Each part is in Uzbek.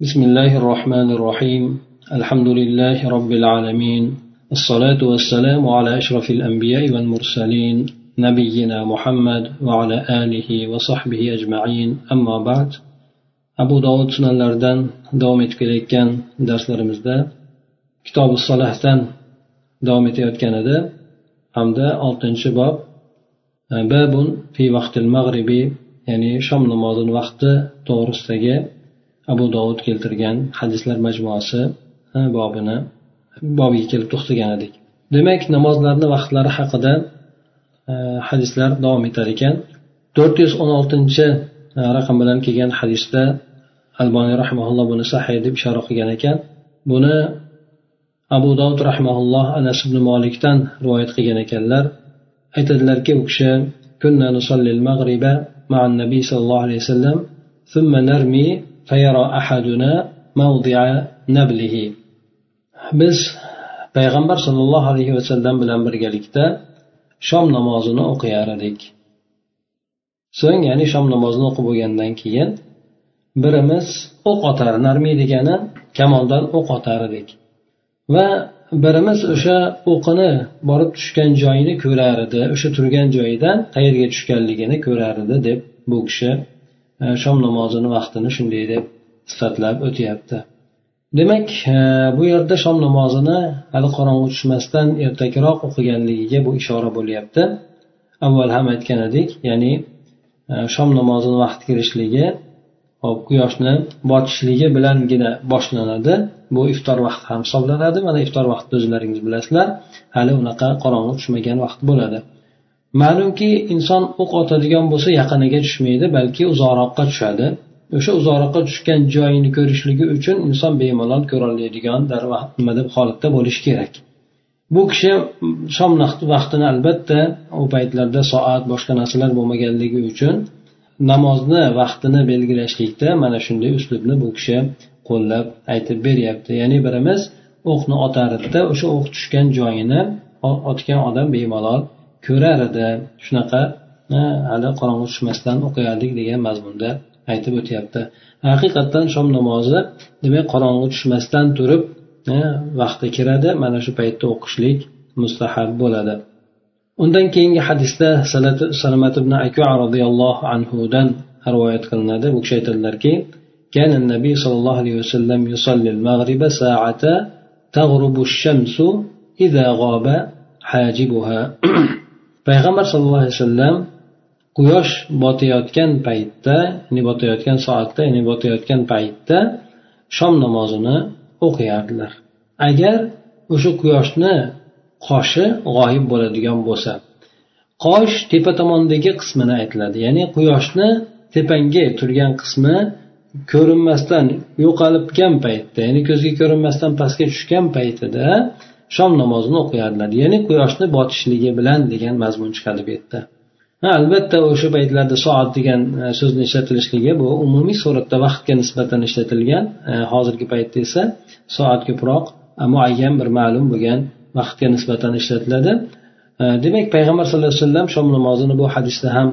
بسم الله الرحمن الرحيم. الحمد لله رب العالمين. الصلاة والسلام على أشرف الأنبياء والمرسلين نبينا محمد وعلى آله وصحبه أجمعين. أما بعد أبو داود سنة الأردن دومت كان درس لرمزدا كتاب الصلاة تن دومت يوت كندا حمدا ألتن شباب باب في وقت المغرب يعني شم نماض وقت دورستجي abu dovud keltirgan hadislar majmuasi bobini bobiga kelib to'xtagan edik demak namozlarni vaqtlari haqida hadislar davom etar ekan to'rt yuz o'n oltinchi raqam bilan kelgan hadisda alboniy rahmaulloh buni sahiy deb ishora qilgan ekan buni abu dovud rahmaulloh anas ibn molikdan rivoyat qilgan ekanlar aytadilarki u kishi كنا نصلي المغرب مع النبي صلى الله عليه وسلم ثم نرمي فيرى أحدنا موضع نبله biz payg'ambar sollallohu alayhi vasallam bilan birgalikda shom namozini o'qiyar edik so'ng ya'ni shom namozini o'qib bo'lgandan keyin birimiz o'q otar narmiy degani kamondan o'q otar edik va birimiz o'sha o'qini borib tushgan joyini ko'rar edi o'sha turgan joyidan qayerga tushganligini ko'rar edi deb bu kishi E, shom namozini vaqtini shunday deb sifatlab o'tyapti. Demak e, bu yerda shom namozini hali qorong'u tushmasdan ertakroq o'qiganligiga bu ishora bo'lyapti. Avval ham aytgan edik ya'ni e, shom namozini vaqti kirishligi hop quyoshni botishligi bilangina boshlanadi. Bu iftor vaqti ham hisoblanadi. Mana iftor vaqtida o'zlaringiz bilasizlar hali unaqa qorong'i tushmagan vaqt bo'ladi. Ma'lumki inson o'q otadigan bo'lsa yaqiniga tushmaydi balki uzoqroqqa tushadi. O'sha uzoqroqqa tushgan joyini ko'rishligi uchun inson bemalol ko'roladigan nima deb holatda bo'lishi kerak. Bu kishi shom vaqtini albatta u paytlarda soat boshqa narsalar bo'lmaganligi uchun namozni vaqtini belgilashlikda mana shunday uslubni bu kishi qo'llab aytib beryapti. Ya'ni birimiz o'qni otar o'sha o'q tushgan joyini otgan odam bemalol ko'rar edi shunaqa hali qorong'i tushmasdan o'qiyardik degan mazmunda aytib o'tyapti haqiqatdan shom namozi demak qorong'i tushmasdan turib vaqti kiradi mana shu paytda o'qishlik mustahab bo'ladi undan keyingi hadisda salomat ibn akva roziyallohu anhudan rivoyat qilinadi bu kishi aytadilarki كان النبي صلى الله عليه وسلم يصلي المغرب ساعة تغرب الشمس إذا غاب حاجبها payg'ambar sallallohu alayhi vasallam quyosh botayotgan paytda ya'ni botayotgan soatda ya'ni botayotgan paytda shom namozini o'qiyardilar. Agar o'sha quyoshni qoshi g'oyib bo'ladigan bo'lsa qosh tepa tomondagi qismini aytiladi. Ya'ni quyoshni tepangi turgan qismi ko'rinmasdan yo'qolibgan paytda ya'ni ko'zga ko'rinmasdan pastga tushgan paytida shom namozini o'qiyardilar. Ya'ni quyoshni botishligi bilan degan mazmun chiqadi bu yerda ha albatta o'sha paytlarda soat degan e, so'zni ishlatilishligi bu umumiy suratda vaqtga nisbatan ishlatilgan e, hozirgi paytda esa soat ko'proq e, muayyan bir ma'lum bo'lgan vaqtga nisbatan ishlatiladi. Demak payg'ambar sallallohu alayhi vasallam shom namozini bu hadisda ham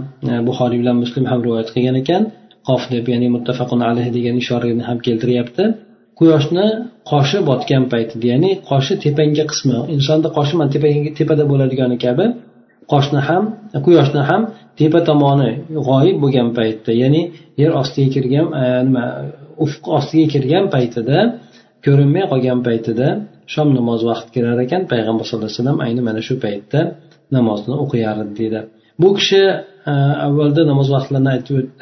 buxoriy bilan muslim ham rivoyat qilgan ekan. Qof deb ya'ni muttafaqun alayhi degan ishorani ham keltiryapti. Quyoshni qoshi botgan paytida ya'ni qoshi tepangi qismi insonni qoshi mana tepada bo'ladigani kabi qoshni ham quyoshni ham tepa tomoni g'oyib bo'lgan paytda ya'ni yer ostiga kirgan nima ufq ostiga kirgan paytida ko'rinmay qolgan paytida shom namoz vaqti kirar ekan payg'ambar sallallohu alayhi vasallam ayni mana shu paytda namozni o'qiyar edi deydi. Bu kishi avvalda namoz vaqtlarini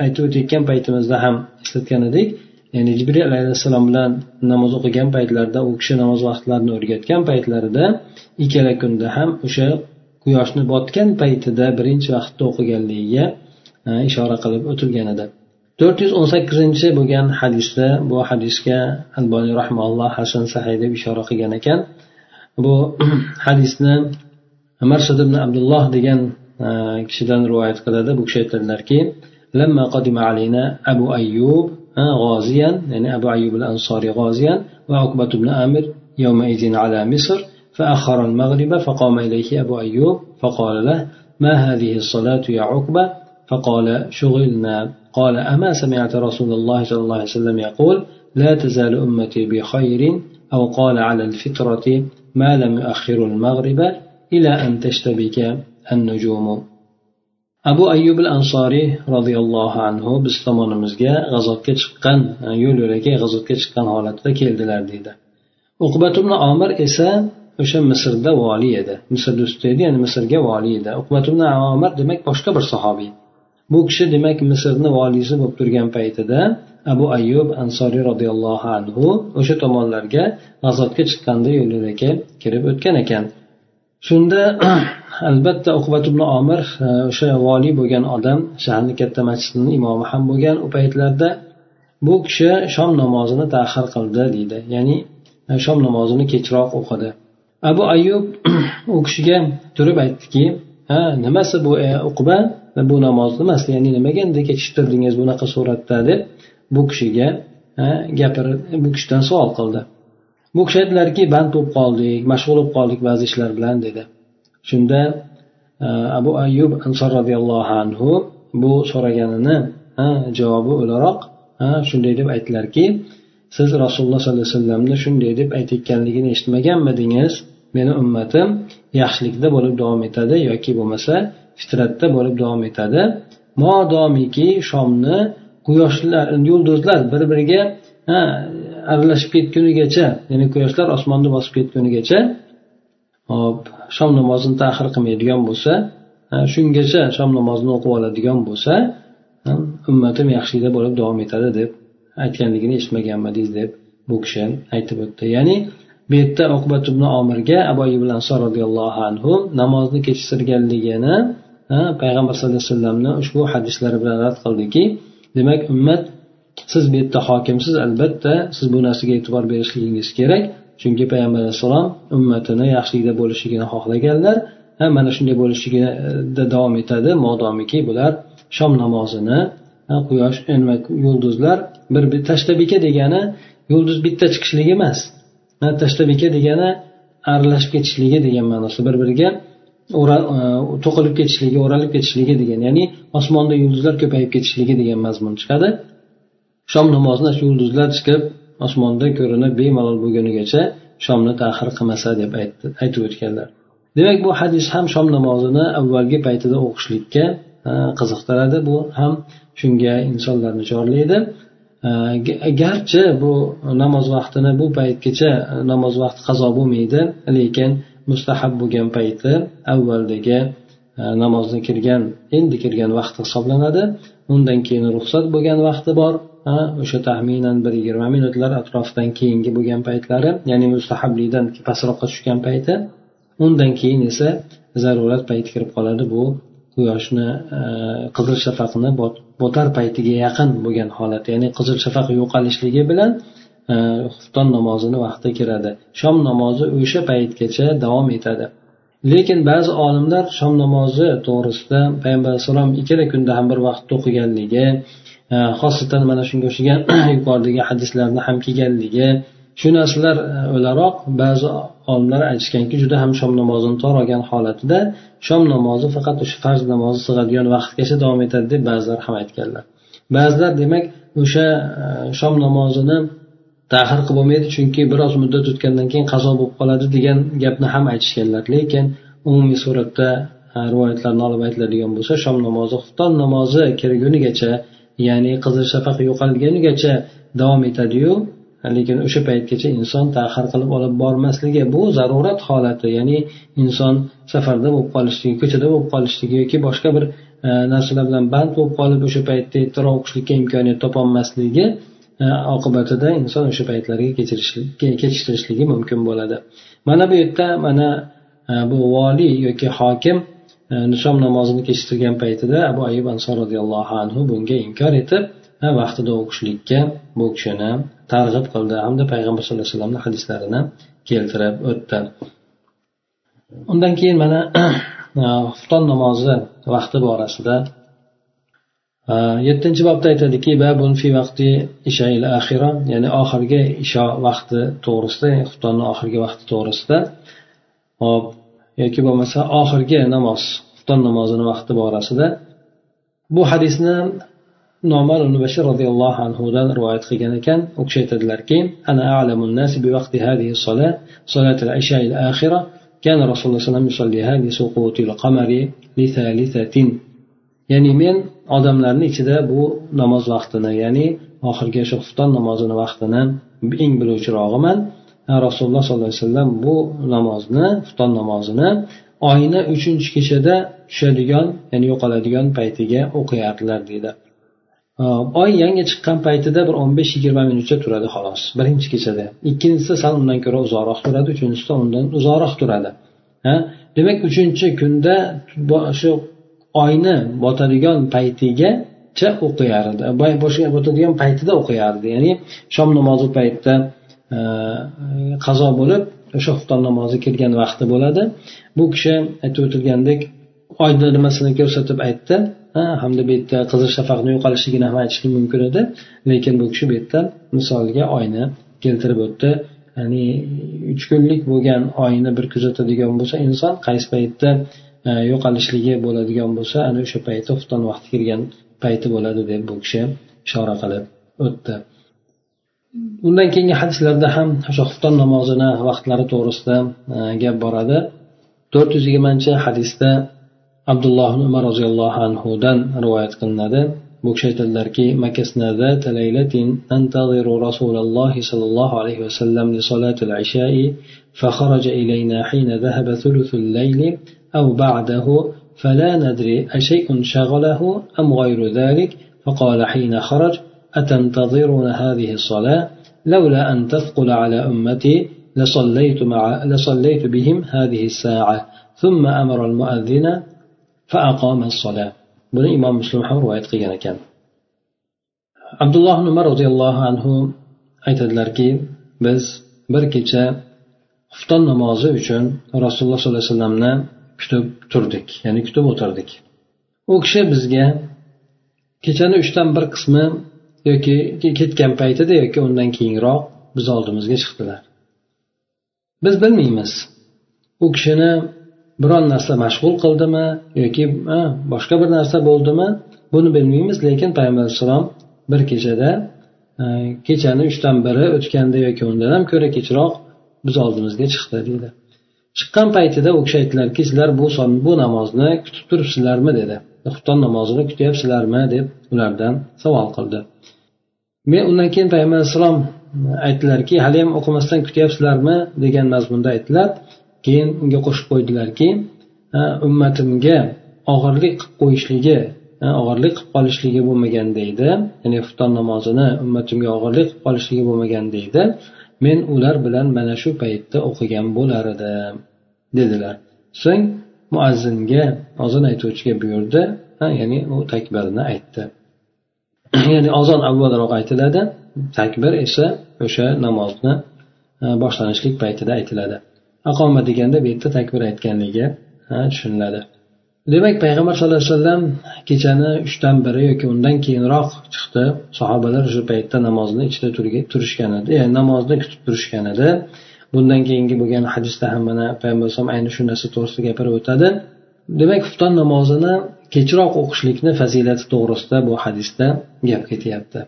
aytib o'tayotgan paytimizda ham eslatgan edik ya'ni jibril alayhissalom bilan namoz o'qigan paytlarida u kishi namoz vaqtlarini o'rgatgan paytlarida ikkala kunda ham o'sha quyoshni botgan paytida birinchi vaqtda o'qiganligiga ishora qilib o'tilgan edi to'rt yuz o'n sakkizinchi bo'lgan hadisda bu hadisga alboniy rahmaulloh hasan sahiy deb ishora qilgan ekan bu hadisni marsad ibn abdulloh degan kishidan rivoyat qiladi bu kishi aytadilarki لما قدم علينا أبو أيوب غازيا يعني أبو أيوب الأنصاري غازيا وعقبة بن آمر يومئذ على مصر فأخر المغرب فقام إليه أبو أيوب فقال له ما هذه الصلاة يا عقبة؟ فقال شغلنا. قال أما سمعت رسول الله صلى الله عليه وسلم يقول لا تزال أمتي بخير أو قال على الفطرة ما لم يؤخر المغرب إلى أن تشتبك النجوم. Abu ayyub al ansoriy roziyallohu anhu biz tomonimizga g'azotga chiqqan e, yo'l yo'lakay g'azotga chiqqan holatda keldilar deydi. Uqbat ibn omir esa o'sha misrda voliy edi. Misrda usta edi ya'ni misrga voliy edi. Uqbat ibn omir demak boshqa bir sahobiy. Bu kishi demak misrni voliysi bo'lib turgan paytida abu ayyub ansoriy roziyallohu anhu o'sha tomonlarga g'azotga chiqqanda yo'l yo'lakay kirib o'tgan ekan. Shunda albatta uqbat ibn omir e, o'sha voliy bo'lgan odam shaharni katta masjidini imomi ham bo'lgan u paytlarda bu kishi shom namozini tahir qildi deydi. Ya'ni e, shom namozini kechroq o'qidi. Abu ayub u kishiga turib aytdiki ha nimasi bu e, uqba? E, bu namoz nimasi? Ya'ni nimaga endi kechiktirdingiz bunaqa suratda? deb bu kishiga gapirib bu kishidan savol qildi. Bu kishi aytdilarki band bo'lib qoldik mashg'ul bo'lib qoldik ba'zi ishlar bilan dedi. Shunda e, abu ayyub ansor roziyallohu anhu bu so'raganini javobi o'laroq shunday deb aytdilarki siz rasululloh sollallohu alayhi vasallamni shunday deb aytayotganligini eshitmaganmidingiz meni ummatim yaxshilikda bo'lib davom etadi yoki bo'lmasa fitratda bo'lib davom etadi. Modomiki shomni quyoshlar yulduzlar bir biriga aralashib ketgunigacha ya'ni quyoshlar osmonni bosib ketgunigacha hop shom namozini tahir qilmaydigan bo'lsa shungacha shom namozini o'qib oladigan bo'lsa ummatim yaxshilikda bo'lib davom etadi deb aytganligini eshitmaganmidingiz deb bu kishi aytib o'tdi. Ya'ni bu yerda uqbat ibn omirga abu ayyub ansor roziyallohu anhu namozni kechiktirganligini payg'ambar sallallohu alayhi vasallamni ushbu hadislari bilan rad qildiki demak ummat siz bu yerda hokimsiz albatta siz bu narsaga e'tibor berishligingiz kerak. Chunki payg'ambar alayhissalom ummatini yaxshilikda bo'lishligini xohlaganlar ha mana shunday bo'lishligida e, davom etadi. Modomiki bular shom namozini quyosh yulduzlar bir bir tashtabika degani yulduz bitta chiqishligi emas. Tashtabika degani aralashib ketishligi degan ma'nosi. Bir biriga e, to'qilib ketishligi o'ralib ketishligi degan ya'ni osmonda yulduzlar ko'payib ketishligi degan mazmun chiqadi. Shom namozini yulduzlar chiqib osmonda ko'rinib bemalol bo'lgunigacha shomni tahir qilmasa deb aytib o'tganlar. Demak bu hadis ham shom namozini avvalgi paytida o'qishlikka qiziqtiradi. Bu ham shunga insonlarni chorlaydi. Garchi bu namoz vaqtini bu paytgacha namoz vaqti qazo bo'lmaydi lekin mustahab bo'lgan payti avvaldagi namozni kirgan endi kirgan vaqti hisoblanadi. Undan keyin ruxsat bo'lgan vaqti bor. O'sha taxminan bir yigirma minutlar atrofidan keyingi bo'lgan paytlari ya'ni mustahablikdan pastroqqa tushgan payti undan keyin esa zarurat payti kirib qoladi. Bu quyoshni e, qizil shafaqni botar paytiga yaqin bo'lgan holat ya'ni qizil shafaq yo'qolishligi bilan e, xufton namozini vaqti kiradi. Shom namozi o'sha paytgacha davom etadi. Lekin ba'zi olimlar shom namozi to'g'risida payg'ambar alayhissalom ikkala kunda ham bir vaqtda o'qiganligi xosatan mana shunga o'xshagan yuqoridagi hadislarda ham kelganligi shu narsalar e, o'laroq ba'zi olimlar aytishganki juda ham shom namozini tor olgan holatida shom namozi faqat o'sha farz namozi sig'adigan vaqtgacha davom etadi deb ba'zilar ham aytganlar. Ba'zilar demak o'sha e, shom namozini tahir qilib bo'lmaydi chunki biroz muddat o'tgandan keyin qazo bo'lib qoladi degan gapni ham aytishganlar. Lekin umumiy suratda e, rivoyatlarni olib aytiladigan bo'lsa shom namozi xufton namozi kirgunigacha ya'ni qizil shafaq yo'qolgunigacha davom etadiyu lekin o'sha paytgacha inson tahir qilib olib bormasligi bu zarurat holati ya'ni inson safarda bo'lib qolishligi ko'chada bo'lib qolishligi yoki boshqa bir e, narsalar bilan band bo'lib qolib o'sha paytda ertaroq o'qishlikka imkoniyat topolmasligi e, oqibatida inson o'sha paytlarga kechiktirishligi mumkin bo'ladi. Mana bu yerda mana e, bu voliy yoki hokim Э, nishom namozini kechiktirgan paytida abu ayub ansor roziyallohu anhu bunga inkor etib vaqtida o'qishlikka bu kishini targ'ib qildi. Hamda payg'ambar sallallohu alayhi vasallamni hadislarini keltirib o'tdi. Undan keyin mana ah, xufton namozi vaqti borasida ah, yettinchi bobda aytadiki babun fi vaqti ishail axira ya'ni oxirgi isho vaqti to'g'risida xuftonni oxirgi vaqti to'g'risida. Hop yoki bo'lmasa oxirgi namoz xufton namozini vaqti borasida bu hadisni nomar ibn bashir roziyallohu anhudan rivoyat qilgan ekan u kishi aytadilarki ana a'lamun nasi بوقت هذه الصلاة صلاة العشاء الآخرة كان رسول الله صلى الله عليه وسلم يصليها لسقوط القمر لثالثة ya'ni men odamlarni ichida bu namoz vaqtini ya'ni oxirgi shu xufton namozini vaqtini eng biluvchirog'iman rasululloh sollallohu alayhi vasallam bu namozni xufton namozini oyni uchinchi kechada tushadigan ya'ni yo'qoladigan paytiga o'qiyardilar deydi. Oy yangi chiqqan paytida bir o'n besh yigirma minutcha turadi xolos. Birinchi kechada. Ikkinchisi sal undan ko'ra uzoqroq turadi uchinchisida undan uzoqroq turadi. Ha? Demak uchinchi kunda shu oyni botadigan paytigacha o'qiyardi boshga botadigan paytida o'qiyardi. Ya'ni shom namozi paytida qazo bo'lib o'sha xufton namozi kelgan vaqti bo'ladi. Bu kishi aytib o'tilgandek oyni nimasini ko'rsatib aytdi. Hamda bu yerda qizil shafaqni yo'qolishligini ham aytishlik mumkin edi. Lekin bu kishi bu yerda misolga oyni keltirib o'tdi. Ya'ni uch kunlik bo'lgan oyni bir kuzatadigan bo'lsa inson qaysi paytda e, yo'qolishligi bo'ladigan bo'lsa ana o'sha paytda xufton vaqti kirgan payti bo'ladi deb bu kishi ishora qilib o'tdi. undan keyingi hadislarda ham o'sha xufton namozini vaqtlari to'g'risida e, gap boradi to'rt yuz yigirmanchi hadisda abdulloh umar roziyallohu anhudan rivoyat qilinadi bu kishi aytadilarki makasna ذات ليلة ننتظر رسول الله صلى الله عليه وسلم لصلاة العشاء فخرج إلينا حين ذهب ثلث الليل أو بعده فلا ندري أشيء شغله أم غير ذلك فقال حين خرج أتنتظرون هذه الصلاة؟ لولا أن تثقل على أمتي لصليت, مع لصليت بهم هذه الساعة. ثم أمر المؤذن فأقام الصلاة. بن إمام مسلم حمر وآية قيانا كان. عبد الله بن عمر رضي الله عنه أيت الأركي بز بركتا افطن نمازي وشن رسول الله صلى الله عليه وسلم نام كتب تردك. يعني كتب وتردك. وكشي بزجا kechani uchdan bir qismi yoki ketgan paytida yoki undan keyinroq biz oldimizga chiqdilar. Biz bilmaymiz. U kishini biron narsa mashg'ul qildimi yoki boshqa bir narsa bo'ldimi buni bilmaymiz lekin payg'ambar alayhissalom bir kechada e, kechani uchdan biri o'tganda yoki undan ham ko'ra kechroq biz oldimizga chiqdi deydi. Chiqqan paytida u kishi aytdilarki sizlar bu bu namozni kutib turibsizlarmi dedi. Xufton namozini kutyapsizlarmi? deb ulardan savol qildi. Men undan keyin payg'ambar alayhissalom aytdilarki haliyam o'qimasdan kutyapsizlarmi? degan mazmunda aytdilar. Keyin unga qo'shib qo'ydilarki ummatimga og'irlik qilib qo'yishligi og'irlik qilib qolishligi bo'lmaganda edi ya'ni xufton namozini ummatimga og'irlik qilib qolishligi bo'lmaganda edi men ular bilan mana shu paytda o'qigan bo'lar edim. dedilar. So'ng muazzinga ozon aytuvchiga buyurdi. Ya'ni u takbirni aytdi. Ya'ni ozon avvalroq aytiladi. Takbir esa o'sha namozni boshlanishlik paytida aytiladi. Aqoma deganda bu yerda takbir aytganligi tushuniladi. Demak payg'ambar sallallohu alayhi vasallam kechani uchdan biri yoki undan keyinroq chiqdi. Sahobalar shu paytda namozni ichida turishgan edi. Ya'ni namozni kutib turishgan edi. Bundan keyingi bo'lgan hadisda ham mana payg'ambar alayhisalom ayni shu narsa to'g'risida gapirib o'tadi. Demak xufton namozini kechroq o'qishlikni fazilati to'g'risida bu hadisda gap ketyapti.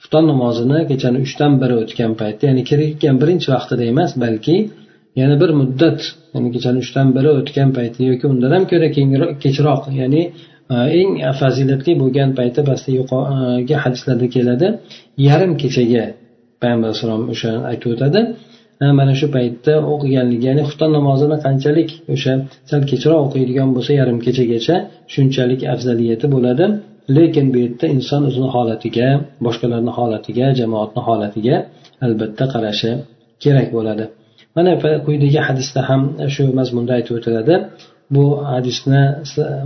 Xufton namozini kechani uchdan biri o'tgan paytda ya'ni kirgan birinchi vaqtida emas balki yana bir muddat ya'ni kechani uchdan biri o'tgan paytda yoki undan ham ko'ra kechroq ya'ni e, eng fazilatli bo'lgan payti pastda yuqorigi hadislarda keladi. Yarim kechaga payg'ambar alayhissalom o'sha aytib o'tadi. Mana shu paytda o'qiganligi ya'ni xufton namozini qanchalik o'sha sal kechroq o'qiydigan bo'lsa yarim kechagacha shunchalik afzaliyati bo'ladi. Lekin bu yerda inson o'zini holatiga boshqalarni holatiga jamoatni holatiga albatta qarashi kerak bo'ladi. Mana quyidagi hadisda ham shu mazmunda aytib o'tiladi. Bu hadisni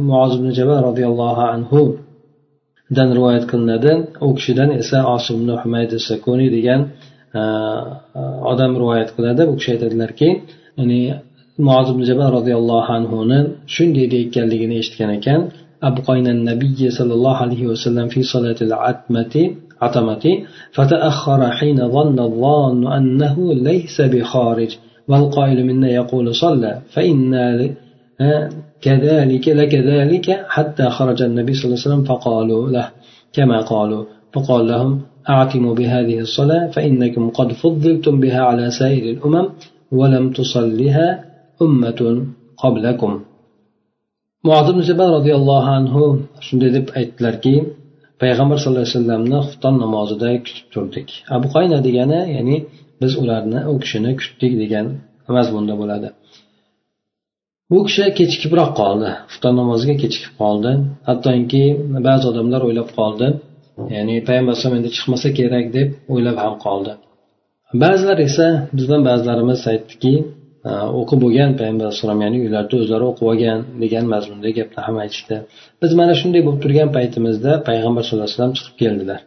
muoz ibn jabal roziyallohu anhu dan rivoyat qilinadi. U kishidan esa osim humayd sakuniy degan odam rivoyat qiladi u kishi aytadilarki ya'ni muoz ibn jabal roziyallohu anhuni shunday deyotganligini eshitgan ekan أبقينا النبي صلى الله عليه وسلم في صلاة العتمة عتمة فتأخر حين ظن الظان أنه ليس بخارج والقائل منا يقول صلى فإنا كذلك لكذلك حتى خرج النبي صلى الله عليه وسلم فقالوا له كما قالوا فقال لهم أعتموا بهذه الصلاة فإنكم قد فضلتم بها على سائر الأمم ولم تصلها أمة قبلكم muod ibn jabal roziyallohu anhu shunday deb aytdilarki payg'ambar sallallohu alayhi vasallamni xufton namozida kutib turdik abu qayna degani ya'ni biz ularni u kishini kutdik degan mazmunda bo'ladi bu kishi kechikibroq qoldi xufton namoziga kechikib qoldi hattoki ba'zi odamlar o'ylab qoldi ya'ni payg'ambar alayhisalom endi chiqmasa kerak deb o'ylab ham qoldi. Ba'zilar esa bizdan ba'zilarimiz aytdiki o'qib bo'lgan payg'ambar alayhisalom ya'ni uylarida o'zlari o'qib olgan degan mazmunda gapni ham aytishdi. Biz mana shunday bo'lib turgan paytimizda payg'ambar sallallohu alayhi vasallam chiqib keldilar.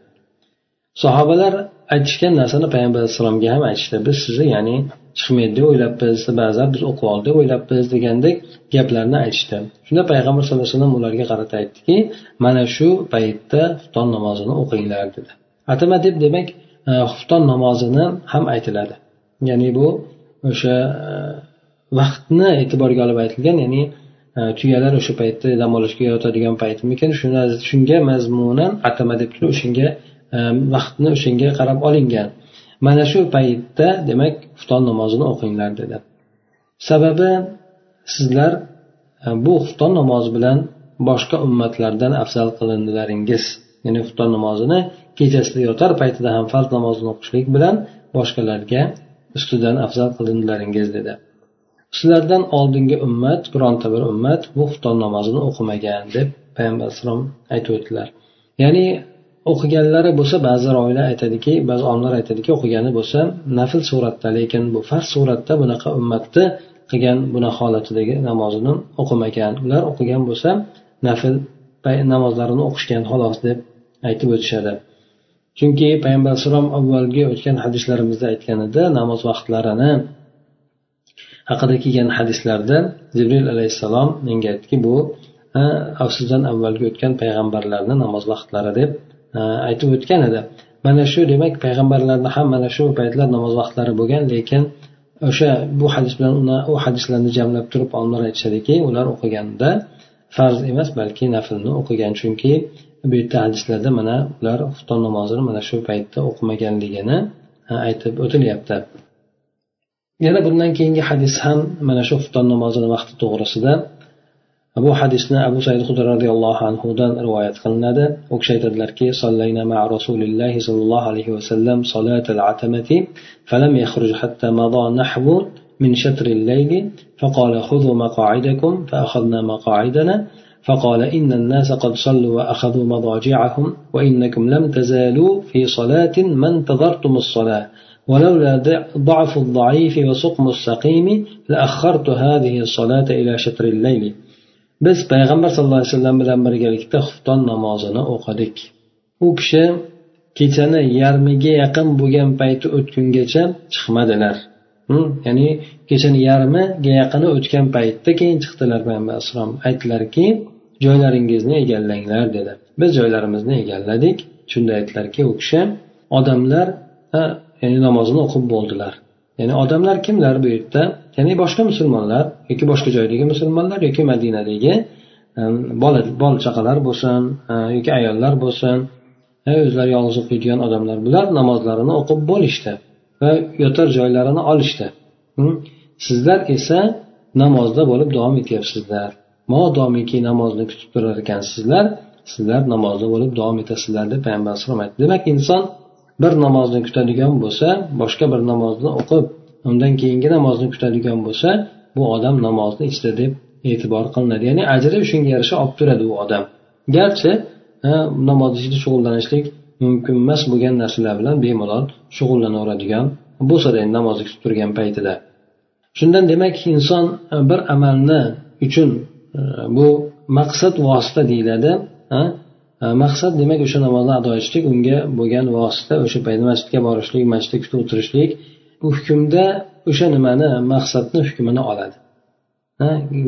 Sahobalar aytishgan narsani payg'ambar alayhissalomga ham aytishdi. Biz sizni ya'ni chiqmaydi deb o'ylabmiz ba'zan biz o'qib oldik deb o'ylabmiz degandek gaplarni aytishdi. Shunda payg'ambar sallallohu alayhi vasallam ularga qarata aytdiki mana shu paytda xufton namozini o'qinglar dedi. Atama deb demak e, xufton namozini ham aytiladi. Ya'ni bu o'sha e, vaqtni e'tiborga olib aytilgan ya'ni e, tuyalar o'sha paytda dam olishga yotadigan paytmikan? Shunga mazmunan atama deb turib o'shanga vaqtni o'shanga qarab olingan. Mana shu paytda demak xufton namozini o'qinglar dedi. Sababi sizlar e, bu xufton namozi bilan boshqa ummatlardan afzal qilindilaringiz. Ya'ni xufton namozini kechasida yotar paytida ham farz namozini o'qishlik bilan boshqalarga ustidan afzal qilindilaringiz dedi. Sizlardan oldingi ummat bironta bir ummat bu xufton namozini o'qimagan deb payg'ambar alayhissalom aytib o'tdilar. Ya'ni o'qiganlari bo'lsa ba'zi roviylar aytadiki ba'zi olimlar aytadiki o'qigani bo'lsa nafl suratda lekin bu farz suratda bunaqa ummatni qilgan bunaqa holatidagi namozini o'qimagan. Ular o'qigan bo'lsa nafl namozlarini o'qishgan xolos deb aytib o'tishadi. Chunki payg'ambar alayhissalom avvalgi o'tgan hadislarimizda aytgan edi namoz vaqtlarini haqida kelgan hadislarda jibril alayhissalom menga aytdiki bu sizdan avvalgi o'tgan payg'ambarlarni namoz vaqtlari deb aytib o'tgan edi mana shu demak payg'ambarlarni ham mana shu paytlar namoz vaqtlari bo'lgan lekin o'sha bu hadis bilan u hadislarni jamlab turib olimlar aytishadiki ular o'qiganda farz emas balki naflni o'qigan chunki bu yerda hadislarda mana ular xufton namozini mana shu paytda o'qimaganligini e, aytib o'tilyapti. Yana bundan keyingi hadis ham mana shu xufton namozini vaqti to'g'risida bu hadisni abu said hudr roziyallohu anhudan rivoyat qilinadi u kishi aytadilarki sollayna ma rasulillahi sollallohu alayhi vasallam solat al atamati falam yakhruj hatta mada nahvu من شطر الليل فقال خذوا مقاعدكم فأخذنا مقاعدنا فقال إن الناس قد صلوا وأخذوا مضاجعهم وإنكم لم تزالوا في صلاة ما انتظرتم الصلاة ولولا ضعف الضعيف وسقم السقيم لأخرت هذه الصلاة إلى شطر الليل biz payg'ambar sallallohu alayhi vasallam bilan birgalikda xufton namozini o'qidik. U kishi kechani yarmiga yaqin bo'lgan payti o'tgungacha chiqmadilar. Ya'ni kechani yarmiga yaqini o'tgan paytda keyin chiqdilar payg'ambar alayhissalom aytdilarki joylaringizni egallanglar dedi. Biz joylarimizni egalladik. Shunda aytdilarki u kishi odamlar ya'ni namozini o'qib bo'ldilar. Ya'ni odamlar kimlar bu yerda? Ya'ni boshqa musulmonlar yoki boshqa joydagi musulmonlar yoki madinadagi bola bola chaqalar bo'lsin e, yoki ayollar bo'lsin e, o'zlari yolg'iz o'qiydigan odamlar bular namozlarini o'qib bo'lishdi va yotar joylarini olishdi. Sizlar esa namozda bo'lib davom etyapsizlar. Modomiki namozni kutib turar ekansizlar sizlar namozda bo'lib davom etasizlar deb payg'ambar alayhisalom aytdi. Demak inson bir namozni kutadigan bo'lsa boshqa bir namozni o'qib undan keyingi namozni kutadigan bo'lsa bu odam namozni ichida deb e'tibor qilinadi. Ya'ni ajri shunga yarasha olib turadi u odam. Garchi namoz ichida shug'ullanishlik mumkin emas bo'lgan narsalar bilan bemalol shug'ullanaveradigan bo'lsada endi namozni kutib turgan paytida. Shundan demak inson e, bir amalni uchun e, bu maqsad vosita deyiladi Э, maqsad demak o'sha namozni ado etishlik unga bo'lgan vosita o'sha paytda masjidga borishlik masjidda kutib o'tirishlik bu hukmda o'sha nimani maqsadni hukmini oladi.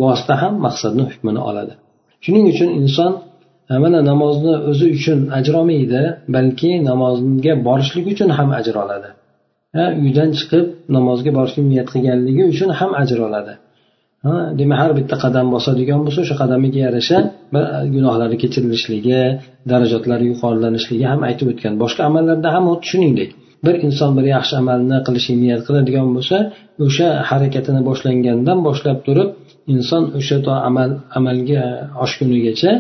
Vosita ham maqsadni hukmini oladi. Shuning uchun inson e, mana namozni o'zi uchun ajr olmaydi balki namozga borishlik uchun ham ajr oladi uydan chiqib namozga borishga niyat qilganligi uchun ham ajr oladi demak har bitta qadam bosadigan bo'lsa o'sha qadamiga yarasha gunohlari kechirilishligi darajatlari yuqorilanishligi ham aytib o'tgan. Boshqa amallarda ham xuddi shuningdek. Bir inson bir yaxshi amalni qilishga niyat qiladigan bo'lsa o'sha harakatini boshlangandan boshlab turib inson o'sha to amal amalga oshgunigacha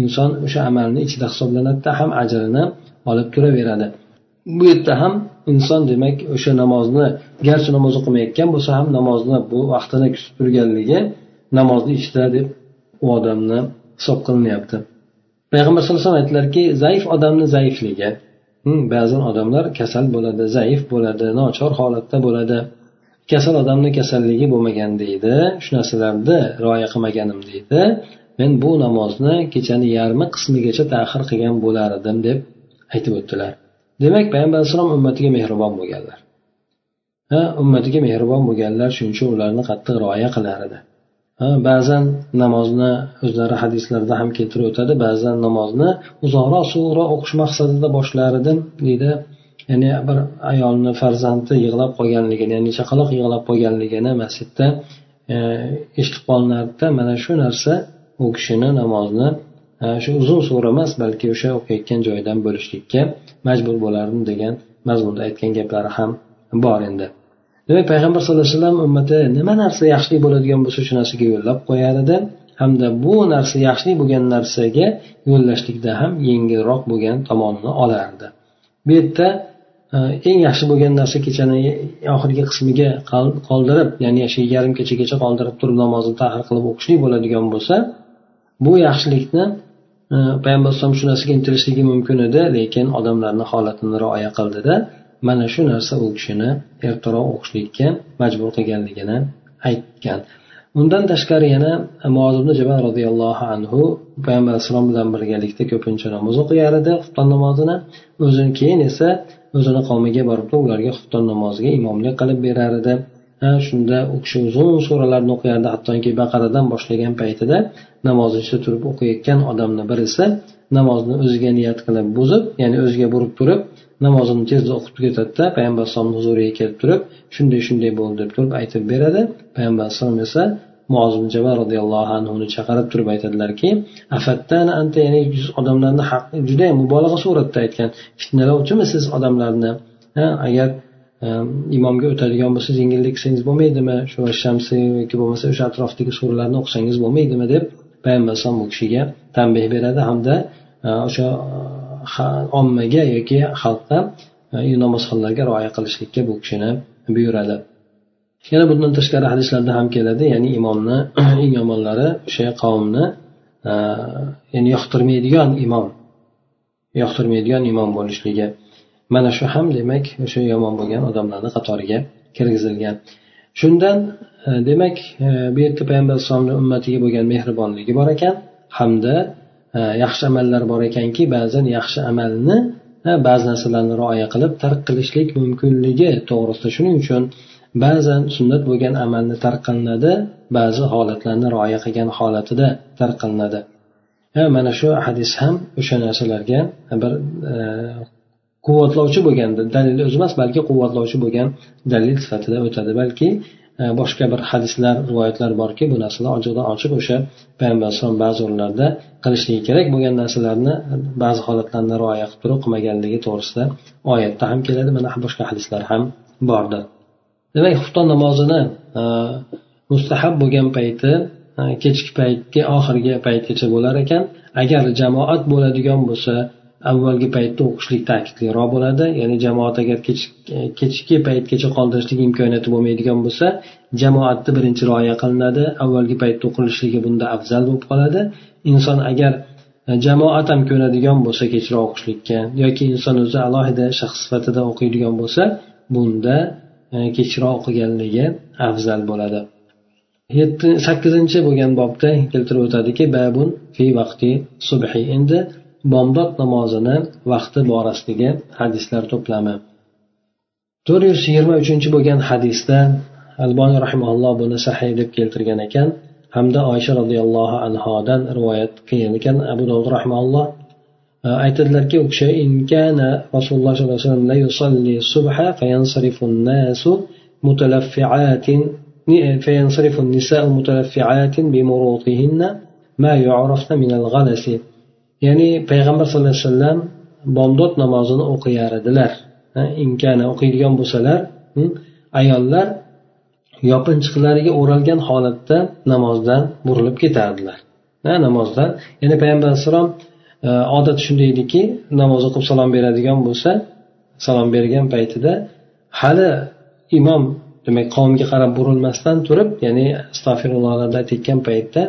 inson o'sha amalni ichida hisoblanadida ham ajrini olib turaveradi. Bu yerda ham inson demak o'sha namozni garchi namoz o'qimayotgan bo'lsa ham namozni bu vaqtini kutib turganligi namozni ichida deb u odamni hisob qilinyapti. Payg'ambar sallallohu alayhi vasallam aytdilarki zaif odamni zaifligi. Hmm, ba'zan odamlar kasal bo'ladi zaif bo'ladi nochor holatda bo'ladi. Kasal odamni kasalligi bo'lmagan deydi shu narsalarni rioya qilmaganim deydi. Men bu namozni kechani yarmi qismigacha tahir qilgan bo'lar edim deb aytib o'tdilar. Demak payg'ambar alayhissalom ummatiga mehribon bo'lganlar. Ha ummatiga mehribon bo'lganlar shuning uchun ularni qattiq rioya qilar edi. Ba'zan namozni o'zlari hadislarda ham keltirib o'tadi ba'zan namozni uzoqroq suvroq o'qish maqsadida boshlar edim deydi. Ya'ni bir ayolni farzandi yig'lab qolganligini ya'ni chaqaloq yig'lab qolganligini masjidda e, eshitib qolinardida mana shu narsa u kishini namozni shu uzun sura emas balki o'sha o'qiyotgan joyidan bo'lishlikka majbur bo'lardim degan mazmunda aytgan gaplari ham bor endi. Demak payg'ambar sallallohu alayhi vasallam ummati nima narsa yaxshilik bo'ladigan bo'lsa shu narsaga yo'llab qo'yar edi hamda bu narsa yaxshilik bo'lgan narsaga yo'llashlikda ham yengilroq bo'lgan tomonini olardi bu yerda e, eng yaxshi bo'lgan narsa kechani oxirgi qismiga qoldirib ya'ni shu yarim kechagacha qoldirib turib namozni tahir qilib o'qishlik bo'ladigan bo'lsa bu yaxshilikni payg'ambar alayhisalom shu narsaga intilishligi mumkin edi lekin odamlarni holatini rioya qildida mana shu narsa u kishini ertaroq o'qishlikka majbur qilganligini aytgan. Undan tashqari yana ibn jabal roziyallohu anhu payg'ambar alayhissalom bilan birgalikda ko'pincha namoz o'qiyar edi xufton namozini. O'zini keyin esa o'zini qavmiga borib ularga xufton namoziga imomlik qilib berar edi. Shunda u kishi uzun suralarni o'qiyardi. Hattoki baqaradan boshlagan paytida namoz ichida turib o'qiyotgan odamni birisi namozni o'ziga niyat qilib buzib ya'ni o'ziga burib turib namozini tezda o'qib tugatadida payg'ambar alayhisalomni huzuriga kelib turib shunday shunday bo'ldi deb turib aytib beradi. Payg'ambar alayhisalom esa muozim jabal roziyallohu anhuni chaqirib turib aytadilarki afattana anta ya'ni odamlarni haqqi judayam mubolag'a suratda aytgan fitnalovchimisiz odamlarni? Agar Ehm, imomga o'tadigan bo'lsa yengillik qilsangiz bo'lmaydimi? Shu shamsi yoki bo'lmasa o'sha atrofdagi suralarni o'qisangiz bo'lmaydimi? deb payg'ambar alayhisalom u kishiga tanbeh beradi hamda e, o'sha ommaga yoki xalqqa e, namozxonlarga rioya qilishlikka bu kishini buyuradi. Yana bundan tashqari hadislarda ham keladi ya'ni imomni eng yomonlari o'sha qavmni e, ya'ni yoqtirmaydigan imom yoqtirmaydigan imom bo'lishligi. Mana shu ham demak o'sha yomon bo'lgan odamlarni qatoriga kirgizilgan. Shundan e, demak e, bu yerda payg'ambar alayhisalomni ummatiga bo'lgan mehribonligi bor ekan hamda e, yaxshi amallar bor ekanki ba'zan yaxshi amalni ba'zi narsalarni rioya qilib tark qilishlik mumkinligi to'g'risida. Shuning uchun ba'zan sunnat bo'lgan amalni tark qilinadi ba'zi holatlarni rioya qilgan holatida tark qilinadi. Mana shu hadis ham o'sha narsalarga bir e, quvvatlovchi bo'lgan dalil o'zi emas balki quvvatlovchi bo'lgan dalil sifatida o'tadi. Balki e, boshqa bir hadislar rivoyatlar borki bu narsalar ochiqdan ochiq o'sha payg'ambar alayhisalom ba'zi o'rinlarda qilishligi kerak bo'lgan narsalarni ba'zi holatlarni rioya qilib turib qilmaganligi to'g'risida oyatda ham keladi. Mana boshqa hadislar ham bordir demak xufton namozini e, mustahab bo'lgan payti e, kechki paytga oxirgi paytgacha bo'lar ekan. Agar jamoat bo'ladigan bo'lsa avvalgi paytda o'qishlik ta'kidliroq bo'ladi. Ya'ni jamoat agar kechki paytgacha qoldirishlik imkoniyati bo'lmaydigan bo'lsa jamoatni birinchi rioya qilinadi. Avvalgi paytda o'qilishligi bunda afzal bo'lib qoladi. Inson agar e, jamoat ham ko'nadigan bo'lsa kechroq o'qishlikka yoki inson o'zi alohida shaxs sifatida o'qiydigan bo'lsa bunda e, kechroq o'qiganligi afzal bo'ladi. Yetti sakkizinchi bo'lgan bobda keltirib o'tadiki babun fi vaqti subhi. Endi bomdod namozini vaqti borasidagi hadislar to'plami. To'rt yuz yigirma uchinchi bo'lgan hadisda alboniy rahimaulloh buni sahiy deb keltirgan ekan. Hamda oysha roziyallohu anhodan rivoyat qilgan ekan. Abu dovud rahimaulloh e, aytadilarki u kishi rasululloh sollallohu alayhi vasallam ya'ni payg'ambar sallallohu alayhi vasallam bomdod namozini o'qiyar edilar. Inkani o'qiydigan bo'lsalar ayollar yopinchiqlariga o'ralgan holatda namozdan burilib ketardilar. Namozdan. Ya'ni payg'ambar alayhissalom e, odat shunday ediki namoz o'qib salom beradigan bo'lsa salom bergan paytida hali imom demak qavmga qarab burilmasdan turib ya'ni astag'firullohlarda aytayotgan paytda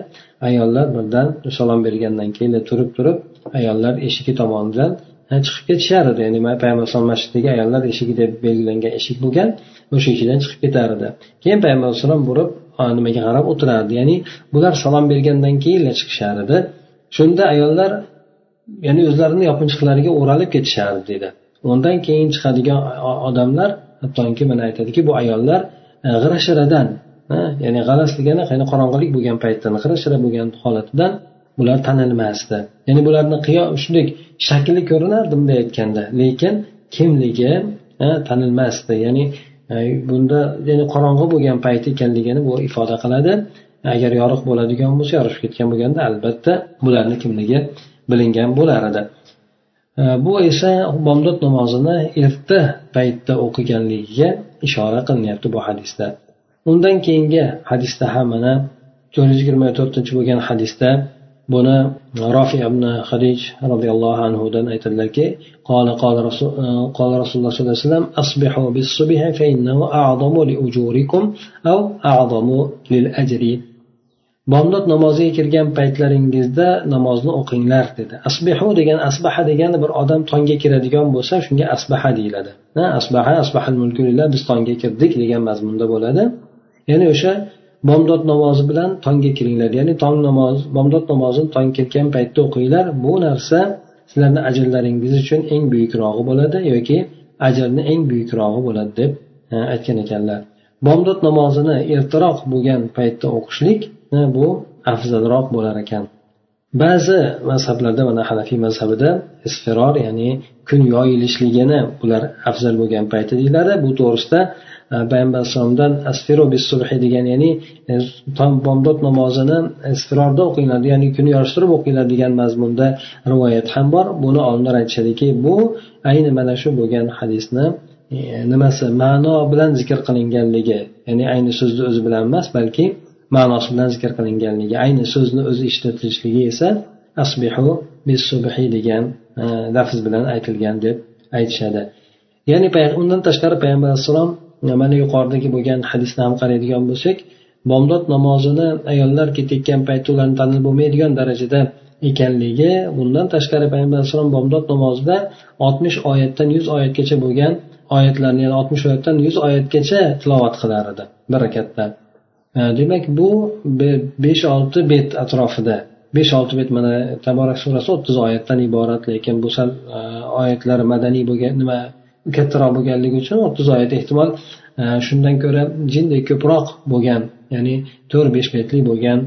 ayollar birdan salom bergandan keyin turib turib ayollar eshigi tomonidan chiqib ketishar edi. Ya'ni payg'ambar alayhisalom masjididagi ayollar eshigi deb belgilangan eshik bo'lgan o'sha eshigidan chiqib ketar edi. Keyin payg'ambar alayhisalom burib nimaga qarab o'tirardi? Ya'ni bular salom bergandan keyin chiqishar edi. Shunda ayollar ya'ni o'zlarini yopinchiqlariga o'ralib ketishardi dedi. Undan keyin chiqadigan odamlar hattoki mana aytadiki bu ayollar e, g'ira shiradan ya'ni g'alas degani qorong'ilik bo'lgan paytdan g'ira shira bo'lgan holatidan bular tanilmasdi. Ya'ni bularni shunday shakli ko'rinardi bunday aytganda lekin kimligi tanilmasdi. Ya'ni e, bunda ya'ni qorong'i bo'lgan payt ekanligini bu ifoda qiladi. Agar yorug' bo'ladigan bo'lsa yorishib ketgan bo'lganda albatta bularni kimligi bilingan bo'lar edi. bu esa bomdod namozini erta paytda o'qiganligiga ishora qilinyapti bu hadisda. Undan keyingi hadisda ham mana to'rt yuz yigirma to'rtinchi bo'lgan hadisda buni rofi ibn hadij roziyallohu anhudan aytadilarki qola e, rasululloh sollallohu alayhi vasallam fa aw bomdod namoziga kirgan paytlaringizda namozni o'qinglar dedi. Asbihu degan asbaha degani bir odam tongga kiradigan bo'lsa shunga asbaha deyiladi. Asbaha asbahal mulkulillah biz tongga kirdik degan mazmunda bo'ladi. Ya'ni o'sha bomdod namozi bilan tongga kiringlar. Ya'ni tong namoz bomdod namozini tong ketgan paytda o'qinglar. Bu narsa sizlarni ajrlaringiz uchun eng buyukrog'i bo'ladi yoki ajrni eng buyukrog'i bo'ladi deb aytgan ekanlar. Bomdod namozini ertaroq bo'lgan paytda o'qishlik bu afzalroq bo'lar ekan. Ba'zi mazhablarda mana hanafiy mazhabida isfiror ya'ni kun yoyilishligini ular afzal bo'lgan payti deyiladi. Bu to'g'risida e, payg'ambar alayhissalomdan asfiro bisulhi degan ya'ni e, bomdod namozini isfirorda o'qinglar ya'ni kun yorishtirib o'qinglar degan mazmunda rivoyat ham bor. Buni olimlar aytishadiki bu ayni mana shu bo'lgan hadisni e, nimasi ma'no bilan zikr qilinganligi ya'ni ayni so'zni o'zi bilan emas balki ma'nosi bilan zikr qilinganligi ayni so'zni o'zi ishlatilishligi esa asbihu bisubhi degan e, lafz bilan aytilgan deb aytishadi. Ya'ni undan tashqari payg'ambar alayhissalom e, mana yuqoridagi bo'lgan hadisni ham qaraydigan bo'lsak bomdod namozini ayollar ketayotgan paytda ularni tanib bo'lmaydigan darajada ekanligi bundan tashqari payg'ambar alayhissalom bomdod namozida oltmish oyatdan yuz oyatgacha bo'lgan oyatlarni ya'ni oltmish oyatdan yuz oyatgacha tilovat qilar edi bir rakatda demak bu besh olti bet atrofida besh olti bet mana taborak surasi o'ttiz oyatdan iborat lekin bu sal e, oyatlar madaniy bo'lgan nima kattaroq bo'lganligi uchun o'ttiz oyat ehtimol e, shundan ko'ra jindek ko'proq bo'lgan ya'ni to'rt besh betli bo'lgan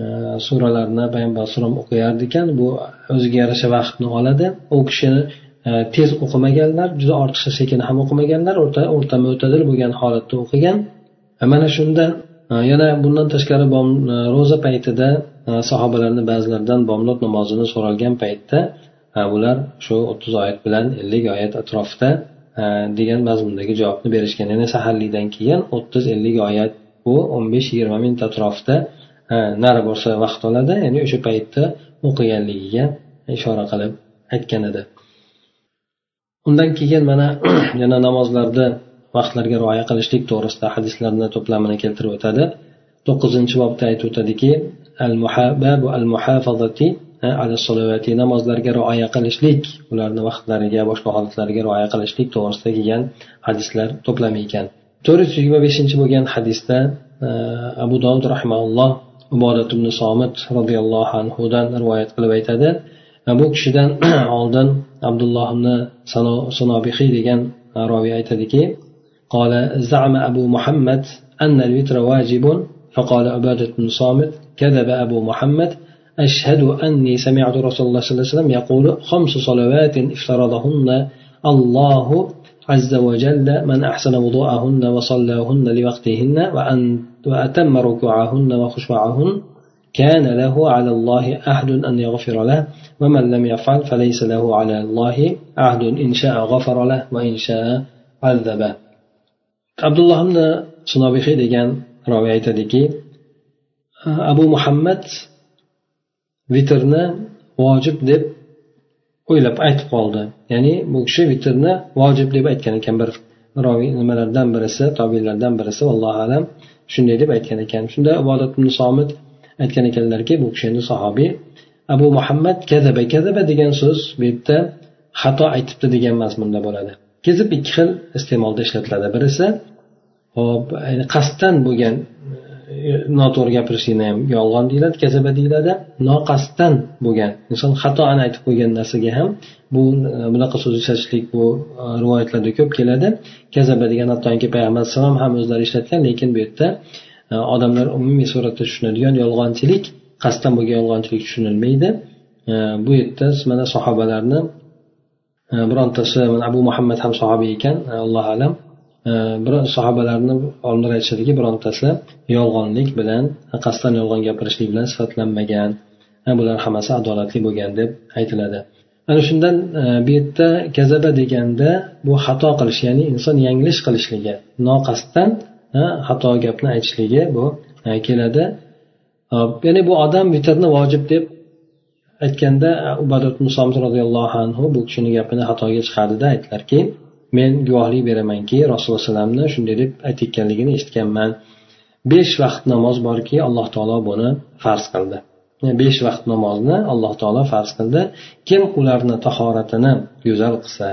e, suralarni payg'ambar alayhisalom o'qiyardi ekan. Bu o'ziga yarasha vaqtni oladi. U kishini tez o'qimaganlar juda ortiqcha sekin ham o'qimaganlar o'rta o'rta mo'tadil bo'lgan holatda o'qigan. Mana shunda yana bundan tashqari e, ro'za paytida e, sahobalarni ba'zilaridan bomdod namozini so'ralgan paytda e, ular shu o'ttiz oyat bilan ellik oyat atrofida degan mazmundagi javobni berishgan. Ya'ni saharlikdan keyin o'ttiz ellik oyat bu o'n besh yigirma minut atrofida nari borsa vaqt oladi. Ya'ni o'sha paytda o'qiganligiga ishora qilib aytgan edi. Undan keyin mana yana namozlarda vaqtlarga rioya qilishlik to'g'risida hadislarni to'plamini keltirib o'tadi. To'qqizinchi bobda aytib o'tadiki al al muhafazati namozlarga rioya qilishlik. Ularni vaqtlariga boshqa holatlariga rioya qilishlik to'g'risida kelgan hadislar to'plami ekan. To'rt yuz yigirma beshinchi bo'lgan hadisda abu dovud rahimaulloh ibodat ibn somit roziyallohu anhudan rivoyat qilib aytadi bu kishidan oldin abdulloh ibn sanobihiy degan roviy aytadiki قال زعم أبو محمد أن الوتر واجب فقال عبادة بن صامت كذب أبو محمد أشهد أني سمعت رسول الله صلى الله عليه وسلم يقول خمس صلوات افترضهن الله عز وجل من أحسن وضوءهن وصلاهن لوقتهن وأن وأتم ركوعهن وخشوعهن. كان له على الله عهد أن يغفر له ومن لم يفعل فليس له على الله عهد إن شاء غفر له وإن شاء عذبه. abdulloh ibn sunobihiy degan roviy aytadiki abu muhammad vitrni vojib deb o'ylab aytib qoldi. Ya'ni bu kishi vitrni vojib deb aytgan ekan. Bir roviy nimalardan birisi tobiylardan birisi allohu alam shunday deb aytgan ekan. Shunda ibodat ibn somit aytgan ekanlarki bu kishi endi sahobiy. Abu muhammad kazaba kazaba degan so'z bu yerda xato aytibdi degan mazmunda bo'ladi. Kezib ikki xil iste'molda ishlatiladi. Birisi hop qasddan bo'lgan e, noto'g'ri gapirishlikni ham yolg'on deyiladi kazaba deyiladi. Noqasddan bo'lgan inson xatoan aytib qo'ygan narsaga ham bu e, bunaqa so'z ishlatishlik bu e, rivoyatlarda ko'p keladi. Kazaba degan hattoki payg'ambar alayhissalom ham o'zlari ishlatgan lekin bu yerda odamlar umumiy suratda tushunadigan yolg'onchilik qasddan bo'lgan yolg'onchilik tushunilmaydi. Bu yerda mana sahobalarni birontasi abu muhammad ham sahobiy ekan allohu alam. Bir sahobalarni olimlar aytishadiki birontasi yolg'onlik bilan qasddan yolg'on gapirishlik bilan sifatlanmagan. Bular hammasi adolatli bo'lgan deb aytiladi. Ana shundan e, bu yerda kazaba deganda bu xato qilish ya'ni inson yanglish qilishligi noqasddan xato gapni aytishligi bu e, keladi. Ya'ni bu odam vitrni vojib deb aytganda ubadat musomiz roziyallohu anhu bu kishini gapini xatoga chiqardida aytdilarki men guvohlik beramanki rasululloh alayhivasallamni shunday deb aytayotganligini eshitganman. Besh vaqt namoz borki alloh taolo buni farz qildi. Besh vaqt namozni alloh taolo farz qildi. Kim ularni tahoratini go'zal qilsa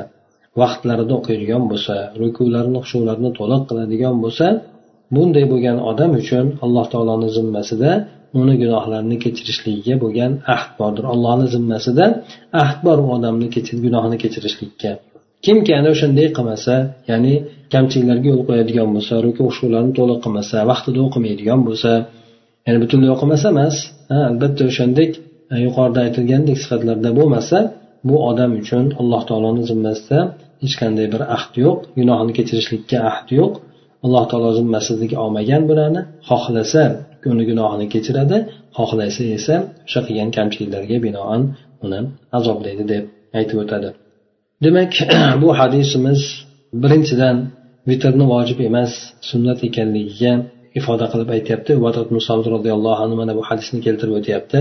vaqtlarida o'qiydigan bo'lsa rukularni xushularni to'liq qiladigan bo'lsa bunday bo'lgan odam uchun alloh taoloni zimmasida uni gunohlarini kechirishligiga bo'lgan ahd bordir. Allohni zimmasida ahd bor u odamni gunohini kechirishlikka. Kimki ana o'shanday qilmasa ya'ni kamchiliklarga yo'l qo'yadigan bo'lsa ruku shularni to'liq qilmasa vaqtida o'qimaydigan bo'lsa ya'ni butunlay o'qimasa emas albatta o'shandek e, yuqorida aytilgandek sifatlarda bo'lmasa bu odam uchun alloh taoloni zimmasida hech qanday bir ahd yo'q gunohini kechirishlikka ahd yo'q. Alloh taolo zimmasiga olmagan bularni xohlasa uni gunohini kechiradi xohlasa esa o'sha qilgan kamchiliklarga binoan uni azoblaydi deb aytib o'tadi. Demak bu hadisimiz birinchidan vitrni vojib emas sunnat ekanligiga ifoda qilib aytyapti. Roziyallohu anhu mana bu hadisni keltirib o'tyapti.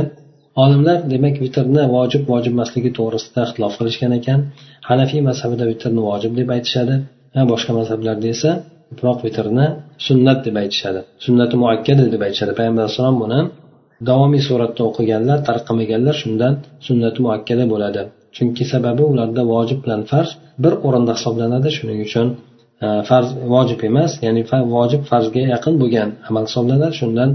Olimlar demak vitrni vojib vojib emasligi to'g'risida ixtilof qilishgan ekan. Hanafiy mazhabida vitrni vojib deb aytishadi boshqa mazhablarda esa ko'proq vitrni sunnat deb aytishadi sunnati muakkada deb aytishadi. Payg'ambar alayhissalom buni davomiy suratda o'qiganlar tarqamaganlar shundan sunnati muakkada bo'ladi. Chunki sababi ularda vojib bilan farz bir o'rinda hisoblanadi. Shuning uchun e, farz vojib emas ya'ni vojib farzga yaqin bo'lgan amal hisoblanadi. Shundan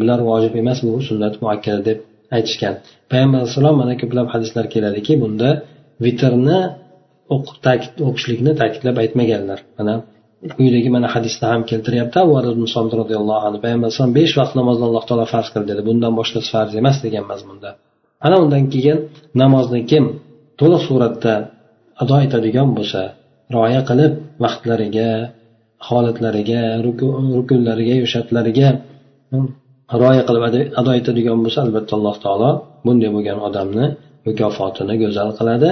bular vojib emas bu sunnat muakkada deb aytishgan. Payg'ambar alayhissalom mana ko'plab hadislar keladiki bunda vitrni o'qishlikni ta'kidlab aytmaganlar. Mana quyidagi mana hadisda ham keltiryapti. Roziyallohu anhu payg'ambar alayhisalom besh vaqt namozni alloh taolo farz qildi. Dedi bundan boshqasi farz emas degan mazmunda. Ana undan keyin namozni kim to'liq suratda ado etadigan bo'lsa rioya qilib vaqtlariga holatlariga rukunlariga yo'shatlariga rioya qilib ado etadigan bo'lsa albatta alloh taolo bunday bo'lgan odamni mukofotini go'zal qiladi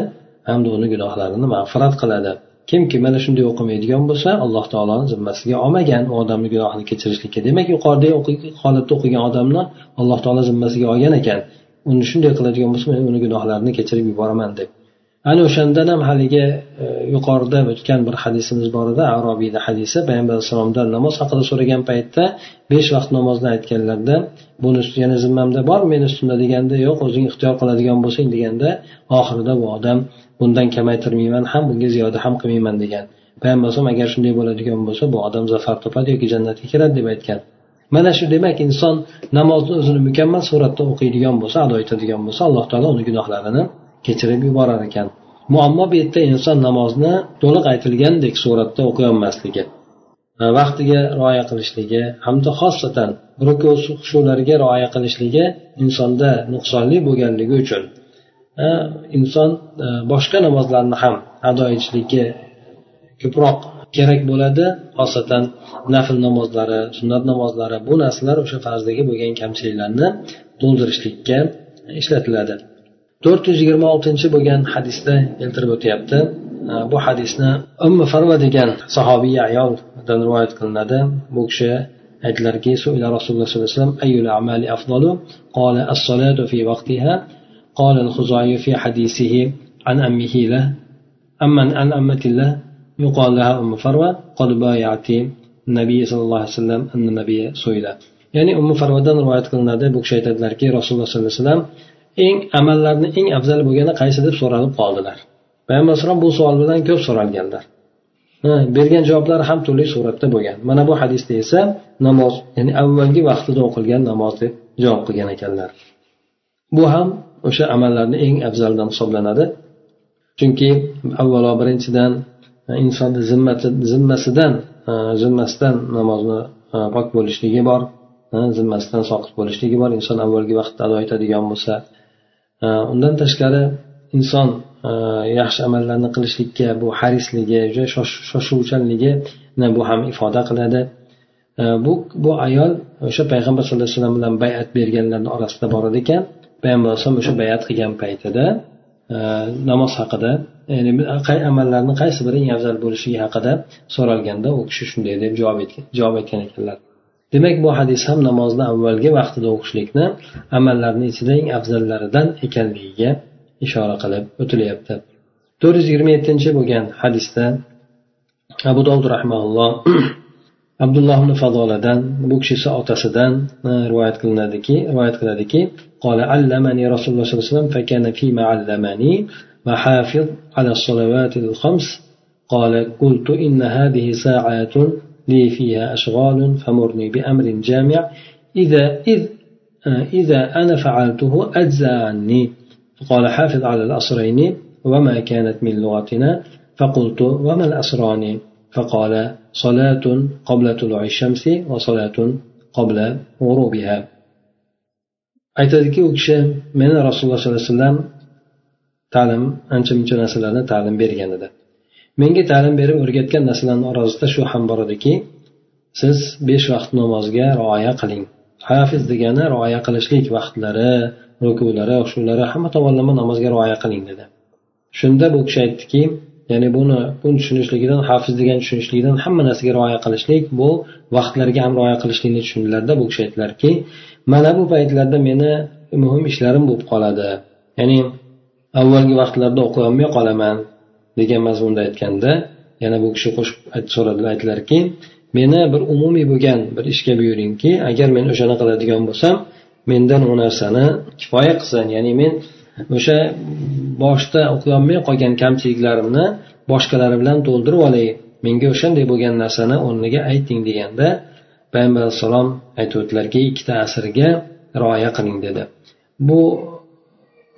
hamda uni gunohlarini mag'firat qiladi. Kimki mana shunday o'qimaydigan bo'lsa alloh taoloni zimmasiga olmagan u odamni gunohini kechirishlikka demak yuqoridagi holatda o'qigan odamni alloh taolo zimmasiga olgan ekan. Uni shunday qiladigan bo'lsa men uni gunohlarini kechirib yuboraman deb. Ana o'shandan ham haligi e, yuqorida o'tgan bir hadisimiz bor edi arobiyni hadisi. Payg'ambar alayhissalomdan namoz haqida so'ragan paytda besh vaqt namozni aytganlarida buni yana zimmamda bor meni ustimda deganda yo'q o'zing ixtiyor qiladigan bo'lsang deganda oxirida bu odam bundan kamaytirmayman ham bunga ziyoda ham qilmayman degan. Payg'ambar alayhisalom agar shunday bo'ladigan bo'lsa bu odam zafar topadi yoki jannatga kiradi deb aytgan. Mana shu demak inson namozni o'zini mukammal suratda o'qiydigan bo'lsa ado etadigan bo'lsa alloh taolo uni gunohlarini kechirib yuborar ekan. Muammo bu yerda inson namozni to'liq aytilgandek suratda o'qiy olmasligi e, vaqtiga rioya qilishligi hamda xosatan ruku xushularga rioya qilishligi insonda nuqsonli bo'lganligi uchun e, inson e, boshqa namozlarni ham ado etishlikka ko'proq kerak bo'ladi xosatan nafl namozlari sunnat namozlari bu narsalar o'sha farzdagi bo'lgan kamchiliklarni to'ldirishlikka ishlatiladi to'rt yuz yigirma oltinchi bo'lgan hadisda keltirib o'tyapti bu hadisni ummi farva degan sahobiy ayoldan rivoyat qilinadi bu kishi aytdilarki rasululloh sollallohu alayhi vasallam ayyul amali afdalu qala as-salatu fi vaqtiha قال الخزاعي في حديثه عن أمه له أما عن أمة الله يقال لها أم فروة قد بايعت النبي صلى الله عليه وسلم أن النبي سئل ya'ni ummu farvadan rivoyat qilinadi bu kishi aytadilarki rasululloh sollallohu alayhi vasallam eng amallarni eng afzal bo'lgani qaysi deb so'ralib qoldilar payg'ambar alayhisalom bu savol bilan ko'p so'ralganlar bergan javoblari ham turli suratda bo'lgan mana bu hadisda esa namoz ya'ni avvalgi vaqtida o'qilgan namoz deb javob qilgan ekanlar bu ham o'sha amallarni eng afzalidan hisoblanadi chunki avvalo birinchidan insonni zimmasidan e, zimmasidan namozni e, pok bo'lishligi bor e, zimmasidan soqit bo'lishligi bor inson avvalgi vaqtda ado etadigan bo'lsa. Undan tashqari inson yaxshi amallarni qilishlikka bu harisligi shoshuvchanligi bu ham ifoda qiladi. Bu bu ayol o'sha payg'ambar sallallohu alayhi vasallam bilan bayat berganlarni orasida bor ekan. Payg'ambar alayhisalom o'sha bayat qilgan paytida namoz haqida ya'ni qay amallarni qaysi biri eng afzal bo'lishligi haqida so'ralganda u kishi shunday deb javob etgan javob aytgan ekanlar. Demak bu hadis ham namozni avvalgi vaqtida o'qishlikni amallarni ichida eng afzallaridan ekanligiga ishora qilib o'tilyapti. To'rt yuz yigirma yettinchi bo'lgan hadisda abu dovud rahmaulloh abdulloh ibn fazoladan bu kishi esa otasidan rivoyat qilinadiki rivoyat qiladiki رسول الله صلى الله عليه وسلم فكان فيما علمني وحافظ على الصلوات الخمس قال قلت إن هذه ساعات لي فيها أشغال فمرني بأمر جامع إذا إذ إذا أنا فعلته أجزى عني فقال حافظ على الأصرين وما كانت من لغتنا فقلت وما الأصران فقال صلاة قبل طلوع الشمس وصلاة قبل غروبها aytadiki u kishi meni rasululloh sollallohu alayhi vasallam ta'lim ancha muncha narsalarni ta'lim bergan edi menga ta'lim berib o'rgatgan narsalarni orasida shu ham bor ediki siz besh vaqt namozga rioya qiling hafiz degani rioya qilishlik vaqtlari rukulari shulari hamma tomonlama namozga rioya qiling dedi shunda bu kishi aytdiki ya'ni buni buni tushunishligidan hafiz degan tushunishligidan hamma narsaga rioya qilishlik bu vaqtlarga ham rioya qilishlikni tushundilarda bu kishi aytdilarki mana bu paytlarda meni muhim ishlarim bo'lib qoladi. Ya'ni avvalgi vaqtlarda o'qiolmay qolaman degan mazmunda aytganda yana bu kishi qo'shib so'radilar aytdilarki meni bir umumiy bo'lgan bir ishga buyuringki agar men o'shani qiladigan bo'lsam mendan u narsani kifoya qilsin. Ya'ni men o'sha boshda o'qiyolmay qolgan kamchiliklarimni boshqalari bilan to'ldirib olay. Menga o'shanday bo'lgan narsani o'rniga ayting deganda payg'ambar alayhissalom aytib o'tdilarki ikkita asrga rioya qiling dedi. Bu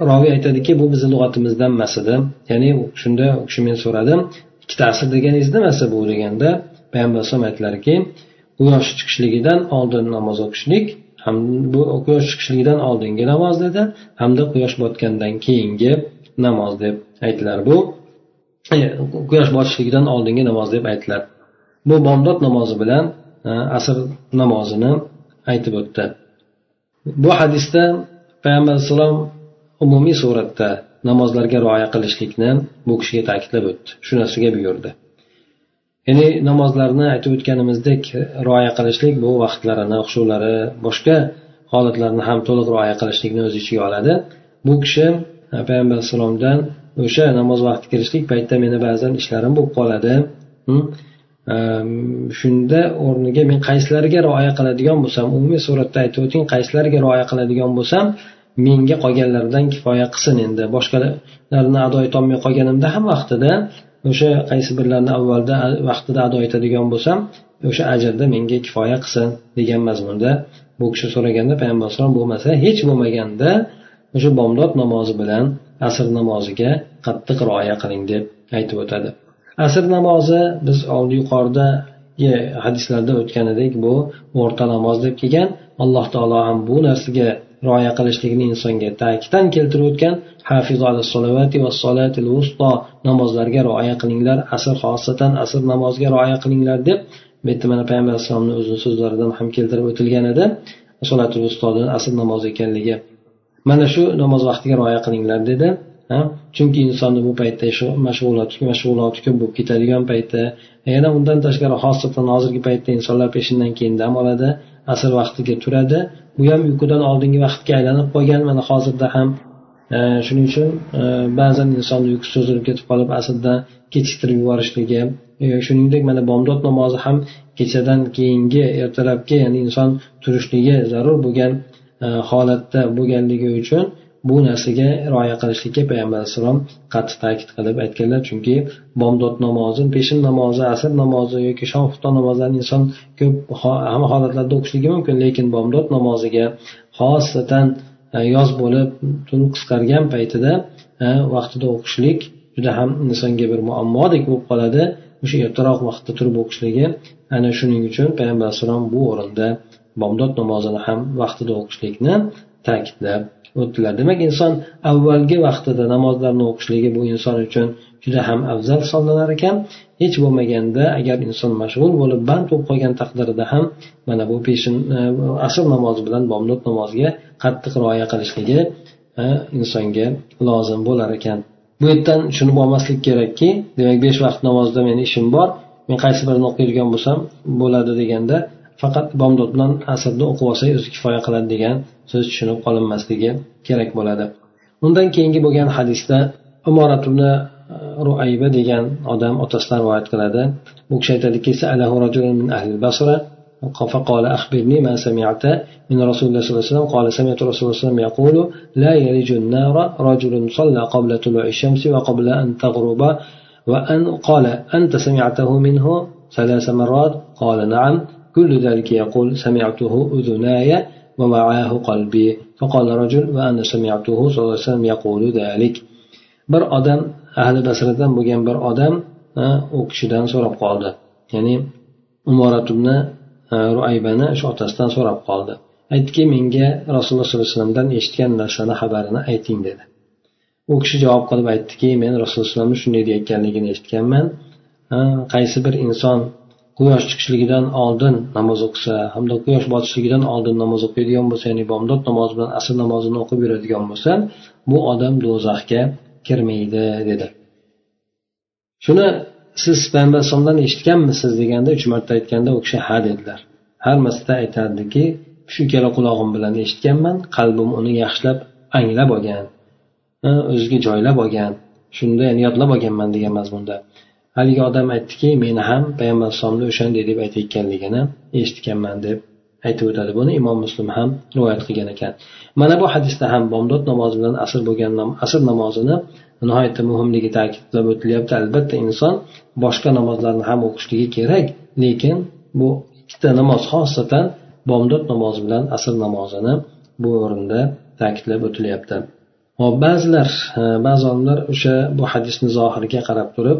roviy aytadiki bu bizni lug'atimizdan emas edi ya'ni shunda u kishi men so'radim ikkita asr deganingiz nimasi bu deganda payg'ambar alayhisalom aytdilarki quyosh chiqishligidan oldin namoz o'qishlik ham bu quyosh chiqishligidan oldingi namoz dedi hamda quyosh botgandan keyingi namoz deb aytdilar bu e, quyosh botishligidan oldingi namoz deb aytdilar bu bomdod namozi bilan e, asr namozini aytib o'tdi. Bu hadisda payg'ambar alayhissalom umumiy suratda namozlarga rioya qilishlikni bu kishiga ta'kidlab o'tdi. Shu narsaga buyurdi. Ya'ni namozlarni aytib o'tganimizdek rioya qilishlik bu vaqtlarini xushulari boshqa holatlarni ham to'liq rioya qilishlikni o'z ichiga oladi. Bu kishi payg'ambar alayhissalomdan o'sha namoz vaqti kirishlik paytida meni ba'zan ishlarim bo'lib qoladi. Shunda o'rniga men qaysilariga rioya qiladigan bo'lsam umumiy suratda aytib o'ting qaysilariga rioya qiladigan bo'lsam menga qolganlaridan kifoya qilsin endi. Boshqalarni ado etolmay qolganimda ham vaqtida o'sha qaysi birlarini avvalda vaqtida ado etadigan bo'lsam o'sha ajrda menga kifoya qilsin degan mazmunda bu kishi so'raganda payg'ambar alayhisalom bo'lmasa hech bo'lmaganda o'sha bomdod namozi bilan asr namoziga qattiq rioya qiling deb aytib o'tadi. Asr namozi biz yuqoridagi hadislarda o'tganidek bu o'rta namoz deb kelgan alloh taolo ham bu narsaga rioya qilishlikni insonga ta'kiddan keltirib o'tgan hafiz namozlarga rioya qilinglar asr xosatan asr namoziga rioya qilinglar deb bu yerda mana payg'ambar alayhissalomni o'zini so'zlaridan ham keltirib o'tilgan edi. Solatul ustoni asr namozi ekanligi. Mana shu namoz vaqtiga rioya qilinglar dedi. Chunki insonni bu paytda mashg'ulot mashg'uloti ko'p bo'lib ketadigan paytda yana undan tashqari xosatan hozirgi paytda insonlar peshindan keyin dam oladi. Asr vaqtiga turadi. Bu ham uyqudan oldingi vaqtga aylanib qolgan mana hozirda ham e, shuning uchun e, ba'zan insonni uyqusi cho'zilib ketib qolib aslida kechiktirib yuborishligi e, shuningdek mana bomdod namozi ham kechadan keyingi ertalabki ya'ni inson turishligi zarur bo'lgan holatda bo'lganligi uchun bu narsaga rioya qilishlikka payg'ambar alayhissalom qattiq ta'kid qilib aytganlar. Chunki bomdod namozi peshin namozi asr namozi yoki shom xufton namozlarini inson ko'p hamma holatlarda o'qishligi mumkin. Lekin bomdod namoziga xosatan e, yoz bo'lib tun qisqargan paytida e, vaqtida o'qishlik juda ham insonga bir muammodek bo'lib qoladi. O'sha ertaroq vaqtda turib o'qishligi ana shuning uchun payg'ambar alayhissalom bu o'rinda bomdod namozini ham vaqtida o'qishlikni ta'kidlab o'tdilar. Demak inson avvalgi vaqtida namozlarni o'qishligi bu inson uchun juda ham afzal hisoblanar ekan. Hech bo'lmaganda agar inson mashg'ul bo'lib band bo'lib qolgan taqdirida ham mana bu peshin e, asr namozi bilan bomdod namoziga qattiq rioya qilishligi e, insonga lozim bo'lar ekan. Bu yerdan tushunib olmaslik kerakki demak besh vaqt namozda meni ishim bor men qaysi birini o'qiydigan bo'lsam bo'ladi deganda faqat bomdod bilan asrni o'qib olsak o'zi kifoya qiladi degan so'z tushunib qolinmasligi kerak bo'ladi undan keyingi bo'lgan hadisda umorat ibn e, ruayba degan odam otasidan rivoyat qiladi bu kishi aytadiki فقال أخبرني ما سمعت من رسول الله صلى الله عليه وسلم قال سمعت رسول الله صلى الله عليه وسلم يقول لا يلج النار رجل صلى قبل طلوع الشمس وقبل أن تغرب وأن قال أنت سمعته منه ثلاث مرات قال نعم كل ذلك يقول سمعته أذناي ووعاه قلبي فقال رجل وأنا سمعته صلى الله عليه وسلم يقول ذلك bir odam ahli basradan bo'lgan bir odam u kishidan so'rab qoldi ya'ni umorat ibn ruaybani shu otasidan so'rab qoldi aytdiki menga rasululloh sollallohu alayhi vasallamdan eshitgan narsani xabarini ayting dedi u kishi javob qilib aytdiki men rasululloh alayhi shunday deyayotganligini eshitganman qaysi bir inson quyosh chiqishligidan oldin namoz o'qisa hamda quyosh botishligidan oldin namoz o'qiydigan bo'lsa ya'ni bomdod namozi bilan asr namozini o'qib yuradigan bo'lsa bu odam do'zaxga kirmaydi dedi. Shuni siz payg'ambar alayhisalomdan eshitganmisiz deganda uch marta aytganda u kishi ha dedilar. Har marta aytardiki shu ikkala qulog'im bilan eshitganman qalbim uni yaxshilab anglab olgan o'ziga joylab olgan shunda ya'ni yodlab olganman degan mazmunda. Haligi odam aytdiki meni ham payg'ambar alayhisalomni o'shanday deb aytayotganligini eshitganman deb aytib o'tadi. Buni imom muslim ham rivoyat qilgan ekan. Mana bu hadisda ham bomdod namozi bilan asr bo'lgan asr namozini nihoyatda muhimligi ta'kidlab o'tilyapti. Albatta inson boshqa namozlarni ham o'qishligi kerak lekin bu ikkita namoz xosatan bomdod namozi bilan asr namozini bu o'rinda ta'kidlab o'tilyapti. Hop ba'zilar e, ba'zi olimlar o'sha bu hadisni zohiriga qarab turib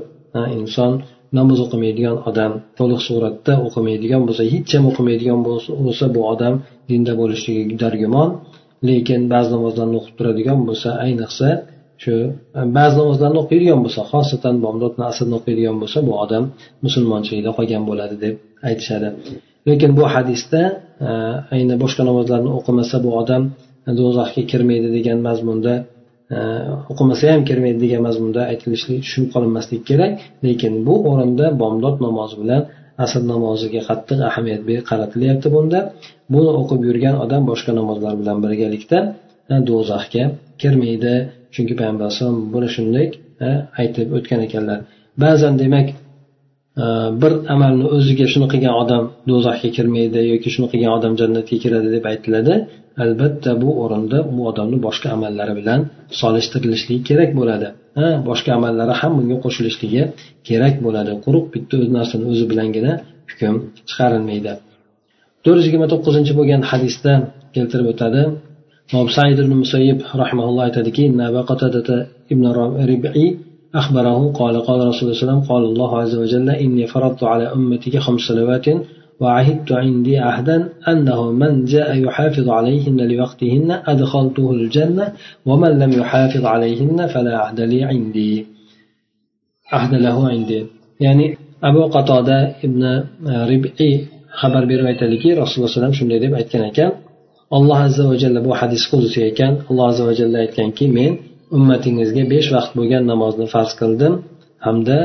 inson namoz o'qimaydigan odam to'liq suratda o'qimaydigan bo'lsa hech ham o'qimaydigan bo'lsa bu odam dinda bo'lishligi dargumon. Lekin ba'zi namozlarni o'qib turadigan bo'lsa ayniqsa shu e, ba'zi namozlarni o'qiydigan bo'lsa xosatan bomdodni asrni o'qiydigan bo'lsa bu odam musulmonchilikda qolgan bo'ladi deb aytishadi. Lekin bu hadisda e, ayni boshqa namozlarni o'qimasa bu odam e, do'zaxga kirmaydi degan mazmunda Э, o'qimasa ham kirmaydi degan mazmunda aytilishi tushunib qolinmasligi kerak. Lekin bu o'rinda bomdod namozi bilan asr namoziga qattiq ahamiyat qaratilyapti bunda. Buni o'qib yurgan odam boshqa namozlar bilan birgalikda e, do'zaxga kirmaydi. Chunki payg'ambar alayhisalom buni shunday e, aytib o'tgan ekanlar. Ba'zan demak bir amalni o'ziga shuni qilgan odam do'zaxga kirmaydi yoki shuni qilgan odam jannatga kiradi deb aytiladi albatta bu o'rinda u odamni boshqa amallari bilan solishtirilishligi kerak bo'ladi. Ha boshqa amallari ham bunga qo'shilishligi kerak bo'ladi. Quruq bitta o'z narsani o'zi bilangina hukm chiqarilmaydi. to'rt yuz yigirma to'qqizinchi bo'lgan hadisda keltirib o'tadi. Said ibn musayyib rahimaulloh aytadiki ibn rib'iy أخبره قال قال رسول الله صلى الله عليه وسلم قال الله عز وجل إني فرضت على أمتك خمس صلوات وعهدت عندي عهدا أنه من جاء يحافظ عليهن لوقتهن أدخلته الجنة ومن لم يحافظ عليهن فلا عهد لي عندي. عهد له عندي. ya'ni abu qatoda ibn ribiy xabar berib rasululloh alayhi vasallam shunday deb aytgan ekan alloh azza va jalla bu hadis qudusiy ekan alloh azza va jalla aytganki men ummatingizga besh vaqt bo'lgan namozni farz qildim hamda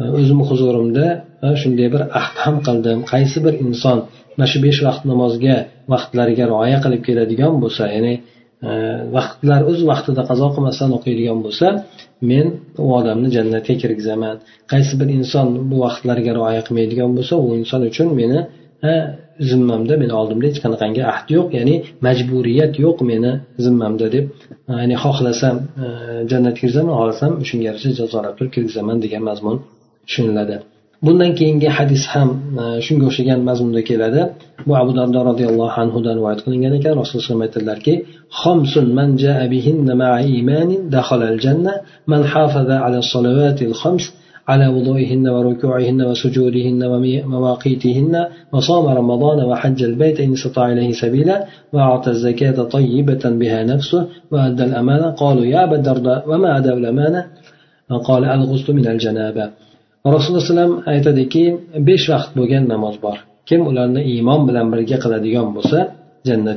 e, o'zimni huzurimda e, shunday bir ahd ham qildim. Qaysi bir inson mana shu besh vaqt namozga vaqtlariga rioya qilib keladigan bo'lsa ya'ni e, vaqtlar o'z vaqtida qazo qilmasdan o'qiydigan bo'lsa men u odamni jannatga kirgizaman. Qaysi bir inson bu vaqtlarga rioya qilmaydigan bo'lsa u inson uchun meni zimmamda meni oldimda hech qanaqangi ahd yo'q ya'ni majburiyat yo'q meni zimmamda deb ya'ni xohlasam jannatga kirizaman xohlasam shunga yarasha jazolab turib kirgizaman degan mazmun tushuniladi bundan keyingi hadis ham e, shunga o'xshagan mazmunda keladi bu abu dardo roziyallohu anhudan rivoyat qilingan ekan rasululloh alayhi aytadilarki خمس من جاء بهن مع إيمان دخل الجنة من حافظ على الصلوات الخمس على وضوئهن وركوعهن وسجودهن ومواقيتهن وصام رمضان وحج البيت إن استطاع إليه سبيلا وأعطى الزكاة طيبة بها نفسه وأدى الأمانة. قالوا يا أبا الدرداء وما أدى الأمانة؟ قال الغسل من الجنابة. رسول الله صلى الله عليه وسلم بيش وقت بوغن نماز بار. كم أولانا إيمان بلن برقى قلد يوم جنة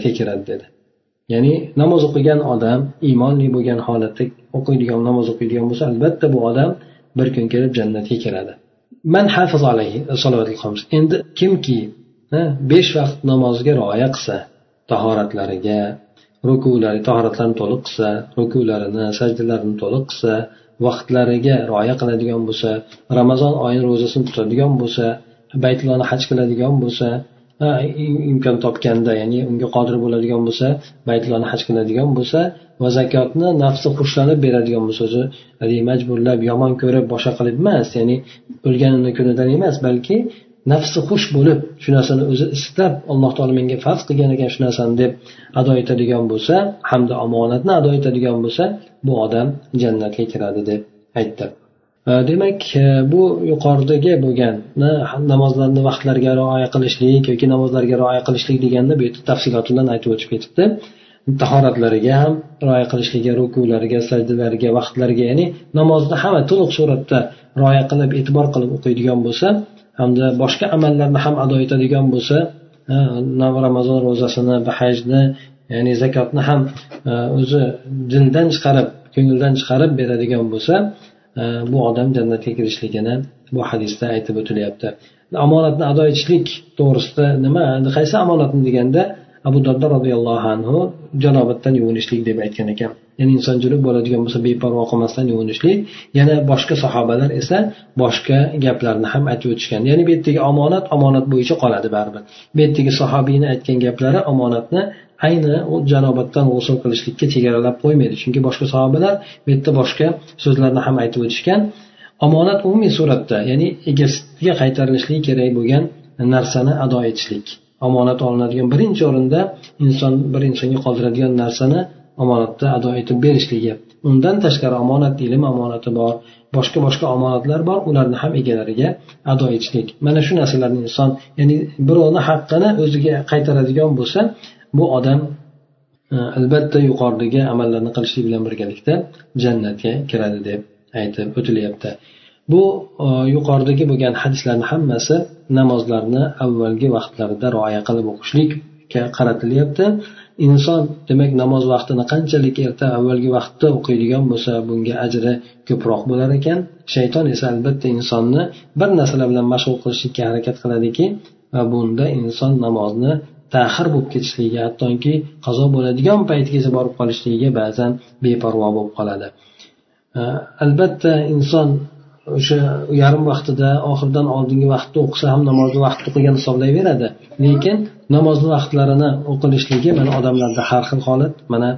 ya'ni namoz o'qigan odam iymonli bo'lgan holatda o'qiydigan namoz o'qiydigan bo'lsa albatta bu odam bir kun kelib jannatga kiradi. Man hafiz alayhi endi kimki besh vaqt namozga rioya qilsa tahoratlariga rukulari tahoratlarni to'liq qilsa rukularini sajdalarini to'liq qilsa vaqtlariga rioya qiladigan bo'lsa ramazon oyini ro'zasini tutadigan bo'lsa baytullohni haj qiladigan bo'lsa imkon topganda ya'ni unga qodir bo'ladigan bo'lsa baytullohni haj qiladigan bo'lsa va zakotni nafsi xushlanib beradigan bo'lsa o'zi haligi majburlab yomon ko'rib boshqa qilib emas ya'ni o'lganini kunidan emas balki nafsi xush bo'lib shu narsani o'zi istab alloh taolo menga farz qilgan ekan shu narsani deb ado etadigan bo'lsa hamda omonatni ado etadigan bo'lsa bu odam jannatga kiradi deb aytdi. Demak e, bu yuqoridagi bo'lgan namozlarni vaqtlariga rioya qilishlik yoki namozlarga rioya qilishlik deganda bu yerda tafsilot bilan aytib o'tib ketibdi. Tahoratlariga ham rioya qilishligiga rukulariga sajdalariga vaqtlariga ya'ni namozni hamma to'liq suratda rioya qilib e'tibor qilib o'qiydigan bo'lsa hamda boshqa amallarni ham ado etadigan bo'lsa ramazon ro'zasini hajni ya'ni zakotni ham e, o'zi dildan chiqarib ko'ngildan chiqarib beradigan bo'lsa e, bu odam jannatga kirishligini bu hadisda aytib o'tilyapti. Omonatni ado etishlik to'g'risida nima? Qaysi omonatni deganda abu dardo roziyallohu anhu janobatdan yuvinishlik deb aytgan ekan. Ya'ni inson junub bo'ladigan bo'lsa beparvo qilmasdan yuvinishlik. Yana boshqa sahobalar esa boshqa gaplarni ham aytib o'tishgan. Ya'ni bu yerdagi omonat omonat bo'yicha qoladi baribir. Bu yerdagi sahobiyni aytgan gaplari omonatni ayni u janobatdan g'usul qilishlikka chegaralab qo'ymaydi. Chunki boshqa sahobalar bu yerda boshqa so'zlarni ham aytib o'tishgan. Omonat umumiy suratda ya'ni egasiga qaytarilishligi kerak bo'lgan narsani ado etishlik. Omonat olinadigan birinchi o'rinda inson bir insonga qoldiradigan narsani omonatda ado etib berishligi. Undan tashqari omonat ilm omonati bor boshqa boshqa omonatlar bor ularni ham egalariga ado etishlik. Mana shu narsalarni inson ya'ni birovni haqqini o'ziga qaytaradigan bo'lsa bu odam e, albatta yuqoridagi amallarni qilishlik bilan birgalikda jannatga kiradi deb aytib o'tilyapti. Bu e, yuqoridagi bo'lgan hadislarni hammasi namozlarni avvalgi vaqtlarida rioya qilib o'qishlikka qaratilyapti. Inson demak namoz vaqtini qanchalik erta avvalgi vaqtda o'qiydigan bo'lsa bunga ajri ko'proq bo'lar ekan. Shayton esa albatta insonni bir narsalar bilan mashg'ul qilishlikka harakat qiladiki va bunda inson namozni ta'xir bo'lib ketishligiga hattoki qazo bo'ladigan paytgacha borib qolishligiga ba'zan beparvo bo'lib qoladi. Albatta inson o'sha yarim vaqtida oxiridan oldingi vaqtda o'qisa ham namozni vaqtida o'qigan hisoblayveradi. Lekin namozni vaqtlarini o'qilishligi mana odamlarda har xil holat. Mana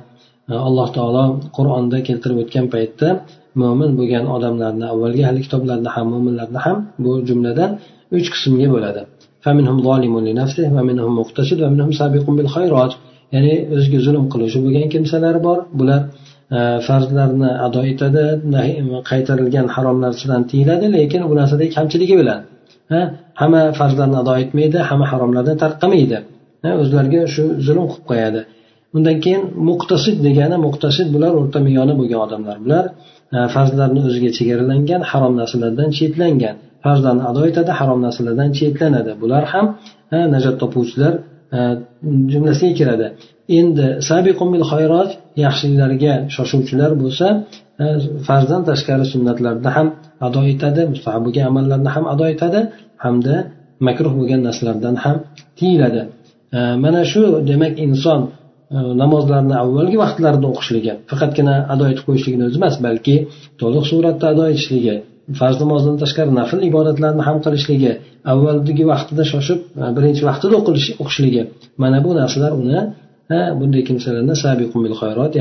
e, alloh taolo qur'onda keltirib o'tgan paytda mo'min bo'lgan odamlarni avvalgi ahli kitoblarni ham mo'minlarni ham bu jumladan uch qismga bo'ladi. Ya'ni o'ziga zulm qiluvchi bo'lgan kimsalar bor. Bular Э, farzlarni ado etadi qaytarilgan haromlardan tiyiladi lekin bu narsada kamchiligi bilan hamma farzlarni ado etmaydi hamma haromlardan tarqamaydi o'zlariga shu zulm qilib qo'yadi. Undan keyin muqtasid degani muqtasid bular o'rta miyoni bo'lgan odamlar. Bular e, farzlarni o'ziga chegaralangan harom narsalardan chetlangan farzlarni ado etadi harom narsalardan chetlanadi bular ham najot topuvchilar e, jumlasiga kiradi. Endi sabiqumil xayrot yaxshiliklarga shoshuvchilar bo'lsa e, farzdan tashqari sunnatlarni ham ado etadi mustahab bo'lgan amallarni ham ado etadi hamda makruh bo'lgan narsalardan ham tiyiladi. E, mana shu demak inson e, namozlarni avvalgi vaqtlarida o'qishligi faqatgina ado etib qo'yishligini o'zi emas balki to'liq suratda ado etishligi farz namozdan tashqari nafl ibodatlarni ham qilishligi avvalgi vaqtida shoshib birinchi vaqtida o'qishligi mana bu narsalar uni bunday kimsalarni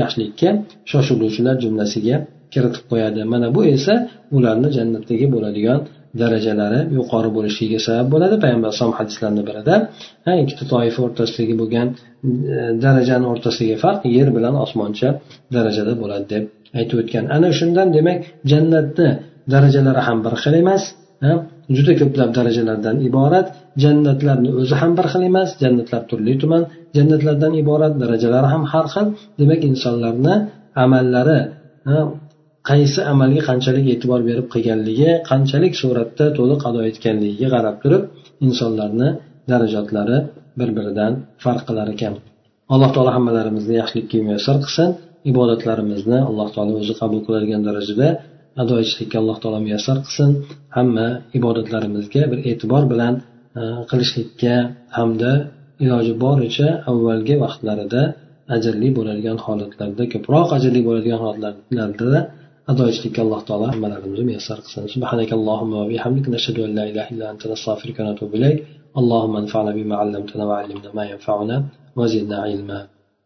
yaxshilikka shoshiluvchilar jumlasiga kiritib qo'yadi. Mana bu esa ularni jannatdagi bo'ladigan darajalari yuqori bo'lishiga sabab bo'ladi. Payg'ambar alayhisalom hadislarni birida ikkita toifa o'rtasidagi bo'lgan e, darajani o'rtasidagi farq yer bilan osmoncha darajada bo'ladi deb aytib o'tgan. Ana shundan demak jannatni darajalari ham bir xil emas juda ko'plab darajalardan iborat. Jannatlarni o'zi ham bir xil emas jannatlar turli tuman jannatlardan iborat darajalari ham har xil. Demak insonlarni amallari qaysi amalga qanchalik e'tibor berib qilganligi qanchalik suratda to'liq ado etganligiga qarab turib insonlarni darajatlari bir biridan farq qilar ekan. Alloh taolo hammalarimizni yaxshilikka muyassar qilsin. Ibodatlarimizni alloh taolo o'zi qabul qiladigan darajada ado etishlikka alloh taolo muyassar qilsin. Hamma ibodatlarimizga bir e'tibor bilan qilishlikka hamda iloji boricha avvalgi vaqtlarida ajrli bo'ladigan holatlarda ko'proq ajrli bo'ladigan holatlarda ado etishlikka alloh taolo hammalarimizni muyassar qilsin سبحانك اللهم وبحمدك نشهد أن لا إله إلا أنت نستغفرك ونتوب إليك اللهم انفعنا بما علمتنا وعلمنا ما ينفعنا وزدنا علما